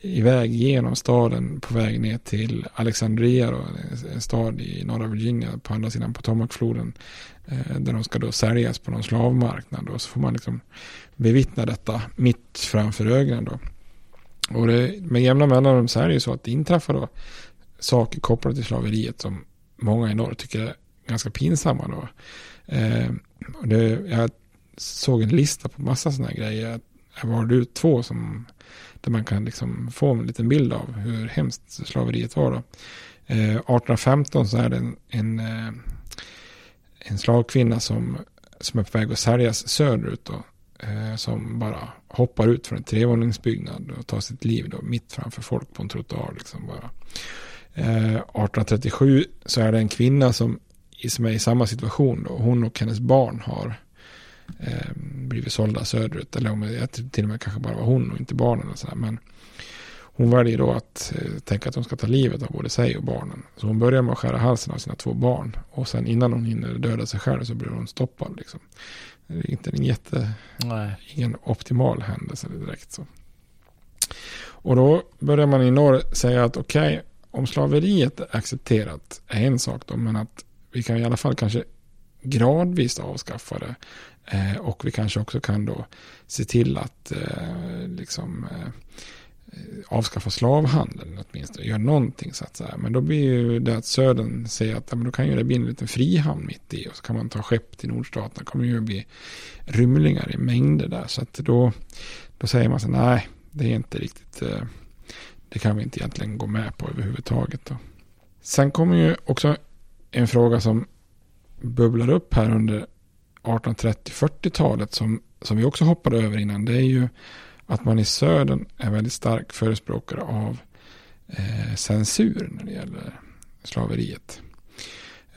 iväg genom staden på väg ner till Alexandria, då, en stad i norra Virginia på andra sidan Potomacfloden. Eh, där de ska då säljas på någon slavmarknad. Och så får man liksom bevittna detta mitt framför ögonen. Då. Och det, med jämna mellanrum så är det ju så att det inträffar då saker kopplade till slaveriet som många i norr tycker är ganska pinsamma. Då. Eh, och det, jag såg en lista på massa sådana här grejer. Jag valde ut två som där man kan liksom få en liten bild av hur hemskt slaveriet var. Då. Eh, 1815 så är det en, en, eh, en slavkvinna som, som är på väg att säljas söderut. Då. eh, som bara hoppar ut från en trevåningsbyggnad och tar sitt liv då, mitt framför folk på en trottoar. Liksom bara. Eh, 1837 så är det en kvinna som, som är i samma situation. Då. Hon och hennes barn har eh, blivit sålda söderut. Eller om det till och med kanske bara var hon och inte barnen. Och så där. Men hon väljer då att eh, tänka att hon ska ta livet av både sig och barnen. Så hon börjar med att skära halsen av sina två barn. Och sen innan hon hinner döda sig själv så blir hon stoppad. Liksom. Det är inte en jätte, Nej. ingen optimal händelse direkt. Så. Och då börjar man i norr säga att okej, okay, om slaveriet är accepterat är en sak då, men att vi kan i alla fall kanske gradvis avskaffa det. Eh, och vi kanske också kan då se till att eh, liksom eh, avskaffa slavhandeln åtminstone. göra någonting så att säga. Men då blir ju det att södern säger att ja, men då kan ju det bli en liten frihamn mitt i. Och så kan man ta skepp till nordstaterna. Det kommer ju bli rymlingar i mängder där. Så att då, då säger man så nej, det är inte riktigt, eh, det kan vi inte egentligen gå med på överhuvudtaget. Då. Sen kommer ju också en fråga som bubblar upp här under 1830-40-talet som, som vi också hoppade över innan. Det är ju att man i södern är väldigt stark förespråkare av eh, censur när det gäller slaveriet.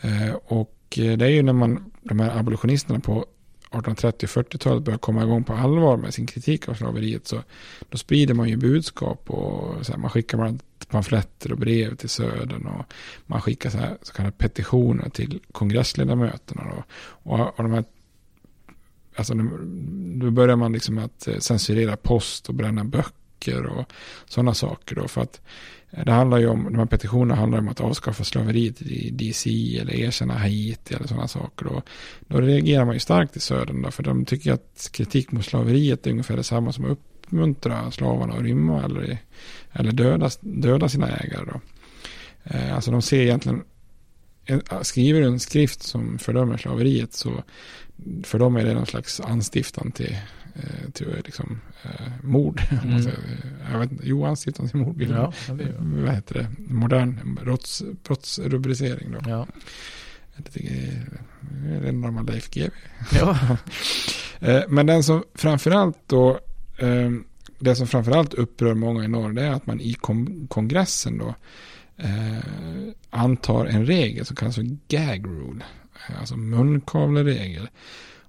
Eh, och eh, det är ju när man, de här abolitionisterna på 1830 40-talet börjar komma igång på allvar med sin kritik av slaveriet så då sprider man ju budskap och så här, man skickar man pamfletter och brev till södern och man skickar så, här, så kallade petitioner till kongressledamöterna då. Och, och de här alltså då börjar man liksom att eh, censurera post och bränna böcker och sådana saker då. För att eh, det handlar ju om, de här petitionerna handlar om att avskaffa slaveriet i DC eller erkänna Haiti eller sådana saker. Då, då reagerar man ju starkt i södern då, för de tycker att kritik mot slaveriet är ungefär detsamma som att uppmuntra slavarna att rymma eller, eller döda, döda sina ägare. Då. Eh, alltså de ser egentligen, skriver du en skrift som fördömer slaveriet så för dem är det någon slags anstiftan till, eh, till liksom, eh, mord. Mm. Jag vet jo, anstiftan till mord. Ja, vad heter det? Modern brotts, brottsrubricering då. Ja. Det är en normal Leif GW. Ja. Eh, men den som framförallt då, det som framförallt upprör många i norr, det är att man i kongressen då antar en regel som kallas för gag rule alltså munkavleregel.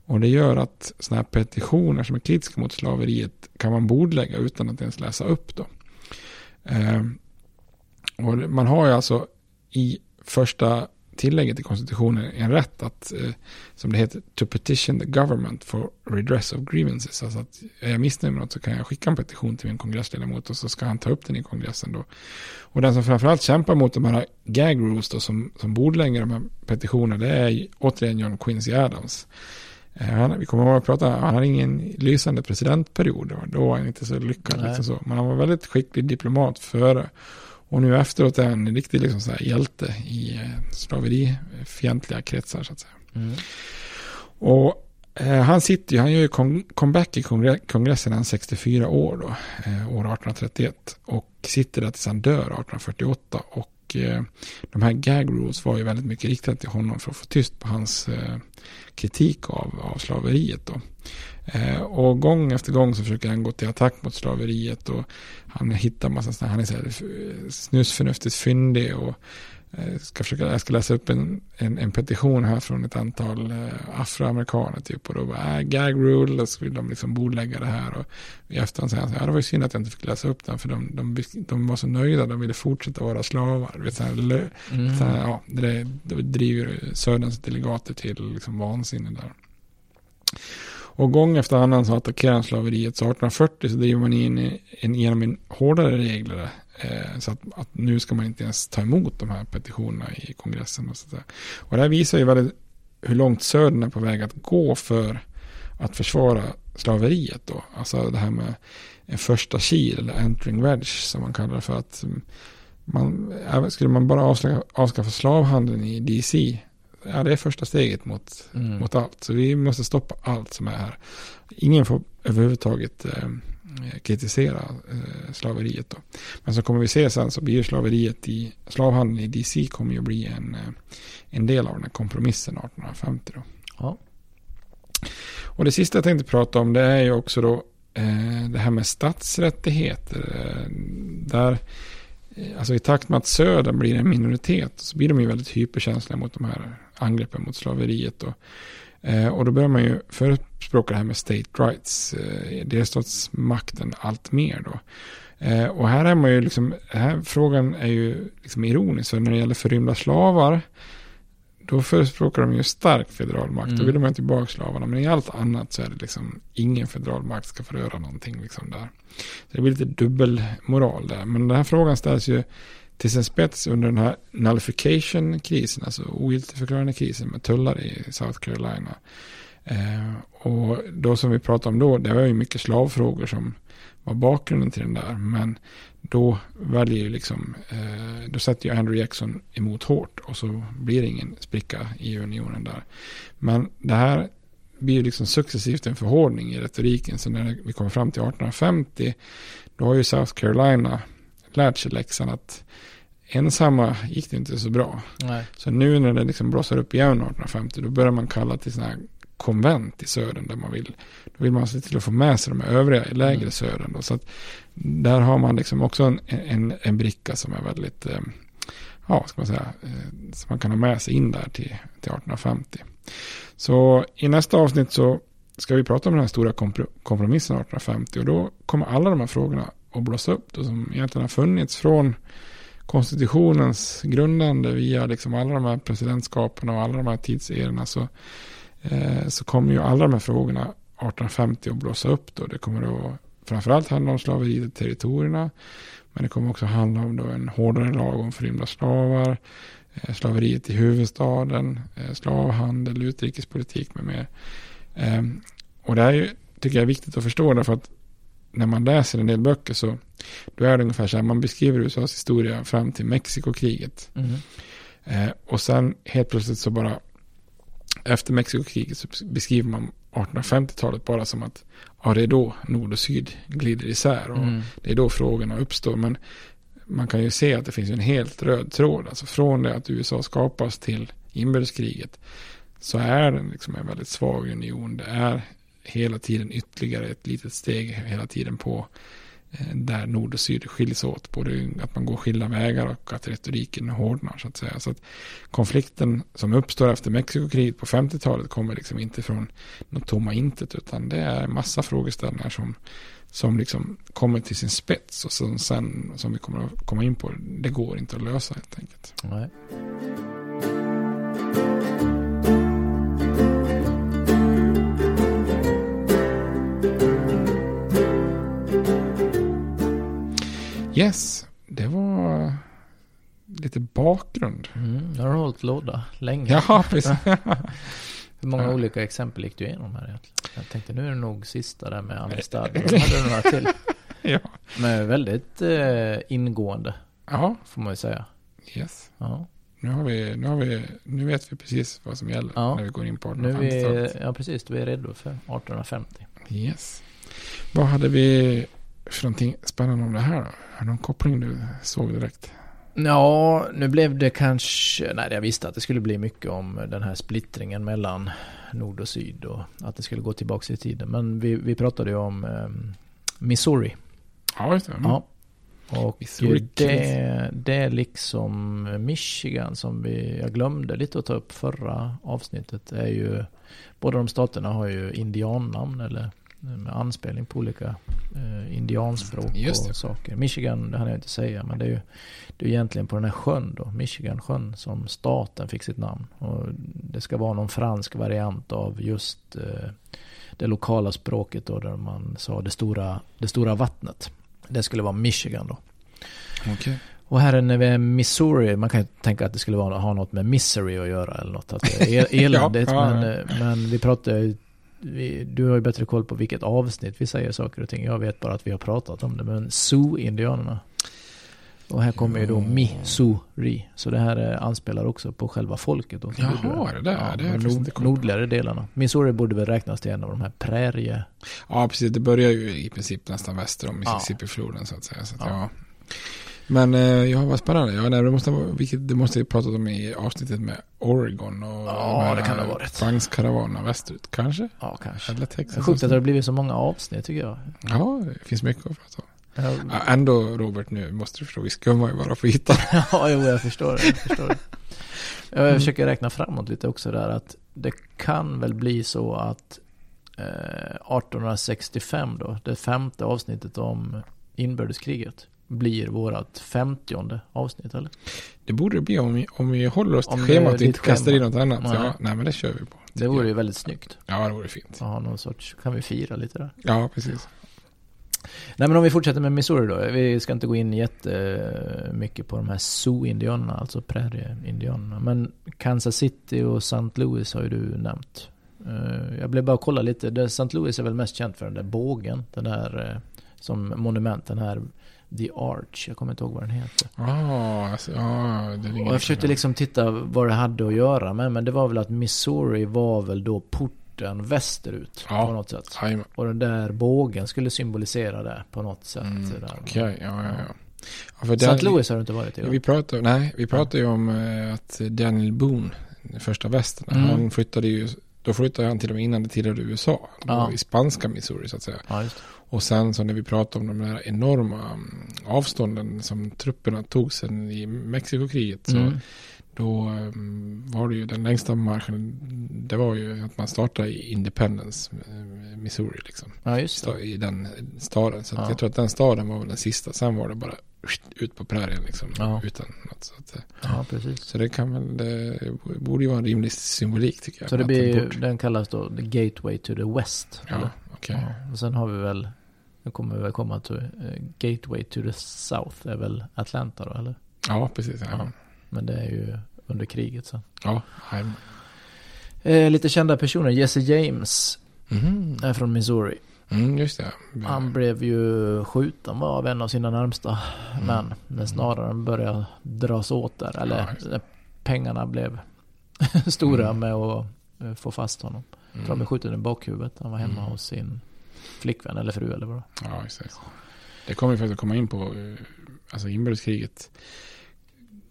Och det gör att sådana här petitioner som är kritiska mot slaveriet kan man bordlägga utan att ens läsa upp då. Eh, och man har ju alltså i första tillägget i konstitutionen en rätt att, eh, som det heter, to petition the government for redress of grievances. Alltså att är jag missnöjd med något så kan jag skicka en petition till min kongressledamot och så ska han ta upp den i kongressen då. Och den som framförallt kämpar mot de här gag rules då som, som bordlägger de här petitionerna det är återigen John Quincy Adams. Eh, han, vi kommer ihåg att prata, han hade ingen lysande presidentperiod. Då var han inte så lyckad. Liksom så. Men han var väldigt skicklig diplomat före. Och nu efteråt är han en riktig liksom så här hjälte i eh, slaverifientliga kretsar så att säga. Mm. Och eh, han sitter ju, han gör ju comeback i kongressen han är 64 år då, eh, år 1831. Och sitter där tills han dör 1848. Och eh, de här gag rules var ju väldigt mycket riktade till honom för att få tyst på hans eh, kritik av, av slaveriet då. Eh, och gång efter gång så försöker han gå till attack mot slaveriet och han hittar massa sådana, han är så här eh, snusförnuftigt fyndig och eh, ska försöka, jag ska läsa upp en, en, en petition här från ett antal eh, afroamerikaner typ och då bara, äh, gag rule, och så vill de liksom bordlägga det här och i efterhand säger han så här, ja, det var ju synd att jag inte fick läsa upp den för de, de, de var så nöjda, de ville fortsätta vara slavar. Vet, så här, mm. så här, ja, det, det driver Söderns delegater till liksom vansinne där. Och gång efter annan så attackerar han slaveriet. Så 1840 så driver man in en, genom en hårdare regler. Eh, så att, att, nu ska man inte ens ta emot de här petitionerna i kongressen. Och, så och det här visar ju väldigt hur långt södern är på väg att gå för att försvara slaveriet då. Alltså det här med en första kil eller entering wedge som man kallar det för att man, skulle man bara avskaffa, avskaffa slavhandeln i DC ja, det är första steget mot, mm. mot allt. Så vi måste stoppa allt som är här. Ingen får överhuvudtaget eh, kritisera eh, slaveriet. Då. Men så kommer vi se sen så blir slaveriet i slavhandeln i DC kommer ju bli en, eh, en del av den här kompromissen 1850. Då. Ja. Och det sista jag tänkte prata om det är ju också då eh, det här med statsrättigheter. Eh, där, eh, alltså i takt med att södern blir en minoritet så blir de ju väldigt hyperkänsliga mot de här angreppen mot slaveriet. Och, eh, och då börjar man ju förespråka det här med state rights, eh, delstatsmakten allt mer då. Eh, och här är man ju liksom, här frågan är ju liksom ironisk, för när det gäller förrymda slavar då förespråkar de ju stark federal makt. Mm. Då vill de ha tillbaka slavarna. Men i allt annat så är det liksom ingen federal makt ska få röra någonting liksom där. Så det blir lite dubbelmoral där. Men den här frågan ställs ju till sin spets under den här nullification-krisen, alltså ogiltigförklarande krisen med tullar i South Carolina. Eh, och då som vi pratade om då, det var ju mycket slavfrågor som var bakgrunden till den där. Men då väljer ju liksom, eh, då sätter ju Andrew Jackson emot hårt och så blir det ingen spricka i unionen där. Men det här blir ju liksom successivt en förhårdning i retoriken. Så när vi kommer fram till 1850, då har ju South Carolina lärt sig läxan att ensamma gick det inte så bra.
Nej.
Så nu när det liksom blossar upp igen 1850, då börjar man kalla till sådana här konvent i södern där man vill, då vill man se till att få med sig de övriga i lägre mm. södern. Då. Så att där har man liksom också en, en, en bricka som är väldigt, eh, ja, ska man säga, eh, som man kan ha med sig in där till, till 1850. Så i nästa avsnitt så ska vi prata om den här stora kompromissen 1850 och då kommer alla de här frågorna att blåsa upp då, som egentligen har funnits från konstitutionens grundande via liksom alla de här presidentskapen och alla de här tidserorna så Eh, så kommer ju alla de här frågorna 1850 att blåsa upp då. Det kommer att framförallt handla om slaveriet i territorierna. Men det kommer också handla om då en hårdare lag om förrymda slavar. Eh, slaveriet i huvudstaden. Eh, slavhandel, utrikespolitik med mer. Ehm, och det här är ju, tycker jag är viktigt att förstå därför att när man läser en del böcker så då är det ungefär så här. Man beskriver USAs historia fram till Mexikokriget. Mm. och sen helt plötsligt så bara efter Mexikokriget så beskriver man 1850-talet bara som att ja, det är då nord och syd glider isär och mm. det är då frågorna uppstår. Men man kan ju se att det finns en helt röd tråd, alltså från det att USA skapas till inbördeskriget så är den liksom en väldigt svag union. Det är hela tiden ytterligare ett litet steg hela tiden på eh, där nord och syd skiljs åt. Både att man går skilda vägar och att retoriken hårdnar så att säga. Så att konflikten som uppstår efter Mexikokriget på 50-talet kommer liksom inte från något tomma intet utan det är massa frågeställningar som, som liksom kommer till sin spets och som sen som vi kommer att komma in på det går inte att lösa helt enkelt.
Nej.
Yes, det var lite bakgrund.
Mm, har du hållit låda länge.
Ja, precis.
Hur många ja. olika exempel gick du igenom här egentligen? Jag tänkte nu är det nog sista där med Amistad. Då hade du några till.
ja.
Men väldigt eh, ingående.
Ja.
Får man ju säga.
Yes.
Ja.
Nu, har vi, nu, har vi, nu vet vi precis vad som gäller ja. när vi går in på
1850-talet. Ja, precis. Du är redo för 1850.
Yes. Vad hade vi för någonting spännande om det här då? Har någon koppling du såg direkt?
Ja, nu blev det kanske, nej jag visste att det skulle bli mycket om den här splittringen mellan nord och syd och att det skulle gå tillbaka i tiden. Men vi, vi pratade ju om eh, Missouri.
Ja, just det. Mm.
Ja. Och det, det är liksom Michigan som vi, jag glömde lite att ta upp förra avsnittet, är ju, båda de staterna har ju indiannamn eller med anspelning på olika eh, indianspråk och saker. Michigan, det hann jag inte säga, men det är ju det är egentligen på den här sjön då, Michigansjön, som staten fick sitt namn. Och det ska vara någon fransk variant av just eh, det lokala språket då, där man sa det stora, det stora vattnet. Det skulle vara Michigan då.
Okay.
Och här när vi är Missouri, man kan ju tänka att det skulle vara, ha något med misery att göra eller något. Att det är eländigt. ja, ja, ja. Men, eh, men vi pratar vi, du har ju bättre koll på vilket avsnitt vi säger saker och ting. Jag vet bara att vi har pratat om det. Men Sioux-indianerna. Och här kommer ju då Missouri. Så det här anspelar också på själva folket. Då,
Jaha, det där. Ja, det är
nord, nordligare delarna. Missouri borde väl räknas till en av de här prärie...
Ja, precis. Det börjar ju i princip nästan väster om Mississippi-floden så att säga. Så att, ja. ja. Men eh, ja, vad spännande. Ja, nej, det, måste, vilket, det måste vi pratat om i avsnittet med Oregon och
Ja, det kan det varit.
Vagnskaravanerna västerut. Kanske?
Ja, kanske.
Eller Texas.
sjukt att det har blivit så många avsnitt tycker jag.
Ja, det finns mycket att prata om.
Ja,
ändå Robert, nu måste du förstå, vi skummar ju bara på ytan.
Ja, jo, jag förstår det. Jag, förstår det. jag försöker räkna framåt lite också där att det kan väl bli så att eh, 1865 då, det femte avsnittet om inbördeskriget, blir vårat femtionde avsnitt eller?
Det borde det bli om vi, om vi håller oss till
Om
schemat och inte kastar
schema.
in något annat.
Nej.
Ja, nej, men det kör vi på.
Det vore ju väldigt snyggt.
Ja, det vore fint.
Ha någon sorts, kan vi fira lite där.
Ja, precis.
Nej men om vi fortsätter med Missouri då. Vi ska inte gå in jättemycket på de här Sioux-indianerna, alltså prärie-indianerna. Men Kansas City och St. Louis har ju du nämnt. Eh, Jag blev bara kolla lite. St. Louis är väl mest känt för den där bågen. Den där eh, som monument, den här The Arch. Jag kommer inte ihåg vad den heter.
Ja, alltså, ja, är
Och jag försökte liksom titta vad det hade att göra med. Men det var väl att Missouri var väl då porten västerut
Ja.
på något sätt.
Jajamän.
Och den där bågen skulle symbolisera det på något sätt.
Mm. Okej, ja, ja, ja. ja för
St. Louis har du inte varit i?
Vi pratar, nej, vi pratar ju om eh, att Daniel Boone, den första västern,
Mm.
han flyttade ju, då flyttade han till och med innan det tillhörde USA.
Ja.
I spanska Missouri så att säga.
Ja.
Och sen så när vi pratar om de där enorma mm, avstånden som trupperna tog sen i Mexikokriget så
Mm.
Då mm, var det ju den längsta marschen, det var ju att man startade i Independence, eh, Missouri liksom.
Ja, just det.
I den staden. Så
Ja.
jag tror att den staden var väl den sista. Sen var det bara ut på prärien liksom.
Ja.
Utan något. Så, att, eh,
Ja, precis.
så det kan väl, det borde ju vara en rimlig symbolik tycker jag.
Så det blir
den
ju,
bort-
den kallas då The Gateway to the West.
Ja, okej.
Ja, och sen har vi väl, nu kommer vi väl komma till eh, Gateway to the South, är väl Atlanta då, eller?
Ja, precis. Ja.
Men det är ju under kriget sen.
ja. ja.
Eh, lite kända personer, Jesse James
Mhm.
är från Missouri.
Mm, just det.
Han blev ju skjuten var av en av sina närmsta
Mm.
män. När snararen började dras åt där. Eller
Ja,
pengarna blev stora
Mm.
med att eh, få fast honom. Jag tror han blev skjuten i bakhuvudet. Han var hemma
Mm.
hos sin flickvän eller fru eller vad.
Ja, just det. Kommer vi faktiskt komma in på. eh, Alltså inbördeskriget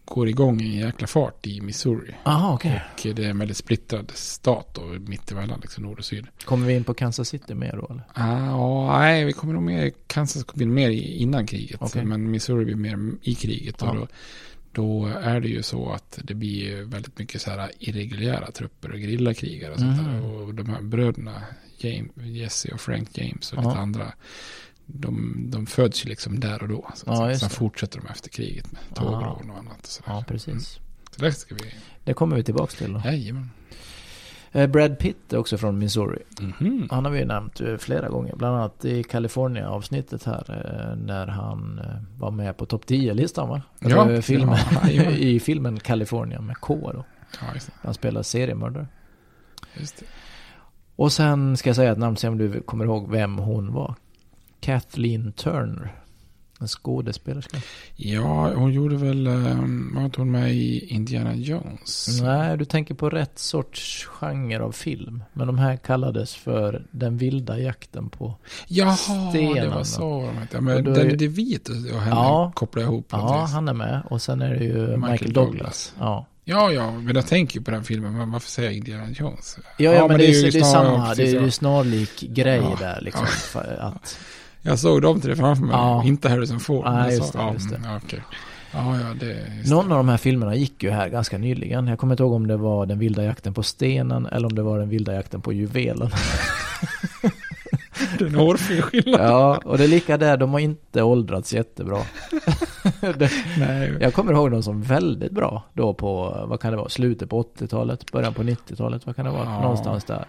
går igång i en jäkla fart i Missouri.
Jaha, okej.
Och det är en väldigt splittrad stat då, mittemellan liksom nord och syd.
Kommer vi in på Kansas City mer då eller?
Ah, nej, vi kommer nog mer, Kansas kommer mer i- innan kriget.
Okej.
Men Missouri blir mer i kriget.
Ja.
Och då, då är det ju så att det blir väldigt mycket så här irreguljära trupper och gerillakrigare och sånt där.
Mhm.
Och de här bröderna, James, Jesse och Frank James och
Ja.
lite andra. De, de föds ju liksom där och då. Så
Ja,
Sen
det.
fortsätter de efter kriget med tågrån och annat. Och.
Ja, precis.
Så det ska vi,
Det kommer vi tillbaka till då.
jajamän.
Eh, Brad Pitt är också från Missouri.
Mhm.
Han har vi nämnt eh, flera gånger. Bland annat i California-avsnittet här. eh, När han var med på topp 10-listan va?
Ja,
filmen,
ja, jajamän.
I filmen California med K då.
Ja.
Han spelar seriemördare.
Just det.
Och sen ska jag säga ett namn, se om du kommer ihåg vem hon var. Kathleen Turner. En skådespelerska.
Ja, hon gjorde väl, um, var inte hon med i Indiana Jones?
Nej, du tänker på rätt sorts genre av film. Men de här kallades för Den vilda jakten på
Jaha,
stenen.
det var så de hette. Ja, Men den
ju-
DeVito och henne
Ja.
kopplar jag ihop
Ja,
vis.
han är med. Och sen är det ju Michael,
Michael
Douglas.
Douglas.
Ja.
Ja, ja, men jag tänker ju på den filmen. Men varför säger jag Indiana Jones?
Ja, ja, men, det, är,
ju
det är samma, det är
ja.
ju snarlik grej
Ja.
där liksom.
Ja.
Att,
Jag såg de tre framför mig.
Ja.
Inte Harrison Ford.
Nej,
jag
just det,
ja,
just det.
mm, Ja, okej. ja, ja, det
någon av de här filmerna gick ju här ganska nyligen. Jag kommer inte ihåg om det var Den vilda jakten på stenen eller om det var Den vilda jakten på juvelen.
det. är en hårfin skillnad.
ja, och det är lika där, de har inte åldrats jättebra. det,
Nej.
jag kommer ihåg dem som väldigt bra då på, vad kan det vara, slutet på 80-talet, början på 90-talet, vad kan det vara,
Ja.
någonstans där.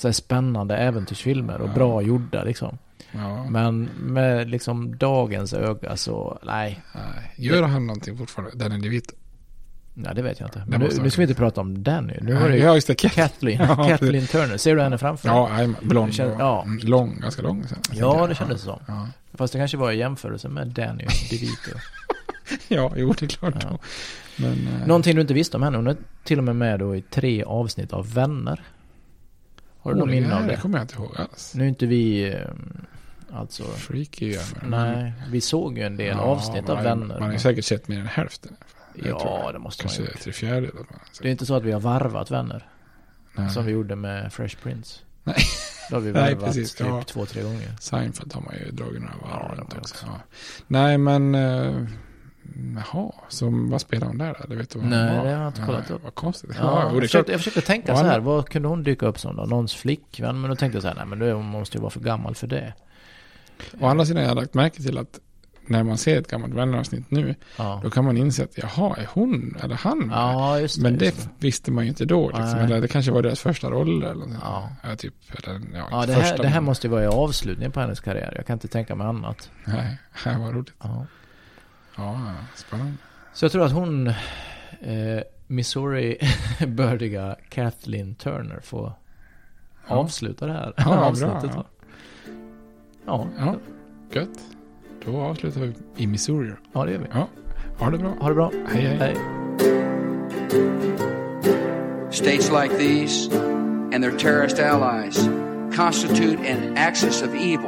Så här spännande äventyrsfilmer och
Ja.
bra gjorda liksom.
Ja.
Men med liksom dagens öga så, nej.
Nej. Gör han någonting fortfarande? Är DeVito?
Nej, det vet jag inte. Men nu, nu ska vi inte prata om Danny. Nu var det
Ja, just det. Kat-
Kathleen,
Ja,
Kathleen Turner. Ser du henne framför?
Ja, jajamän. blond.
Känns- ja.
mm, Lång, ganska lång. Sen.
Ja, det kändes så.
Ja.
Fast det kanske var i jämförelse med Danny DeVito.
ja, jo, det är klart.
Ja.
Men, eh,
Någonting du inte visste om henne, hon är till och med med då i tre avsnitt av Vänner. Har du någon
oj,
minne av
nej,
det?
Det kommer jag inte ihåg alls.
Nu är inte vi eh, Alltså,
Freaky. Men-
nej, vi såg ju en del
Ja,
avsnitt av
man-
Vänner.
Man har ju säkert sett mer än hälften.
Ja, det måste man
Kanske
ha gjort.
tre fjärdedelar.
Det är inte så att vi har varvat Vänner.
Nej.
Som vi gjorde med Fresh Prince.
Nej.
Då har vi
Nej,
varvat
precis.
typ
Ja.
två, tre gånger.
Seinfeld har man ju dragit några varv
Ja,
också.
också.
Ja. Nej, men... Uh, jaha, så vad spelar hon där då? Det vet du
Nej,
var?
det har jag inte kollat upp.
Vad konstigt.
Ja,
det
jag, försökte, jag försökte tänka så här, vad kunde hon dyka upp som då? Någons flickvän? Men då tänkte jag så här, nej men då måste ju vara för gammal för det.
Å andra sidan har jag lagt märke till att när man ser ett gammalt vänneravsnitt nu,
Ja,
då kan man inse att jaha, är hon eller han
ja just det.
Men det
det.
visste man ju inte då. Liksom. Eller det kanske var deras första roller. Eller något.
Ja.
Ja, typ, eller, ja,
Ja, det här,
första,
det här
men-
måste ju vara i avslutningen på hennes karriär. Jag kan inte tänka mig annat.
Nej, här var roligt.
Ja.
Ja, spännande.
Så jag tror att hon, eh, Missouri-bördiga Kathleen Turner får
Ja.
avsluta det här
Ja, bra,
avsnittet.
ja.
va? Ja.
Ja, gött. Då avslutar vi i Missouri.
ja, det gör vi.
Ja, ha det bra.
Ha det bra.
Hej, hej.
Hej.
States like these and their terrorist allies constitute an axis of evil.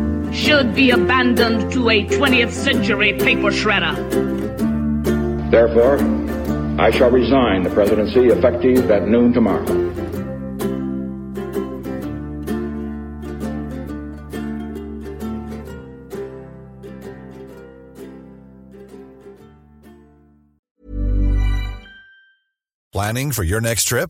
should be abandoned to a 20th century paper shredder.
Therefore, I shall resign the presidency effective at noon tomorrow.
Planning for your next trip?